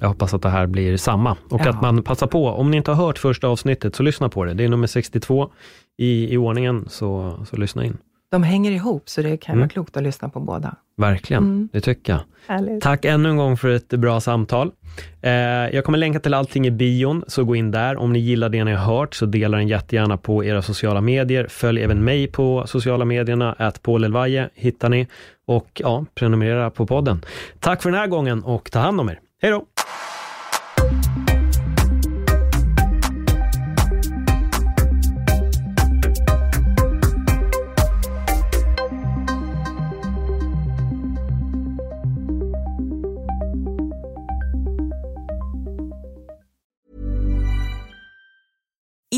jag hoppas att det här blir samma. Och Ja. att man passar på, om ni inte har hört första avsnittet, så lyssna på det. Det är nummer 62 i, i ordningen, så, så lyssna in. De hänger ihop, så det kan Mm. vara klokt att lyssna på båda. Verkligen, Mm. det tycker jag. Härligt. Tack ännu en gång för ett bra samtal. Eh, jag kommer länka till allting i bion, så gå in där. Om ni gillar det ni har hört, så dela den jättegärna på era sociala medier. Följ även mig på sociala medierna, att Elvaje hittar ni. Och ja, prenumerera på podden. Tack för den här gången och ta hand om er. Hej då!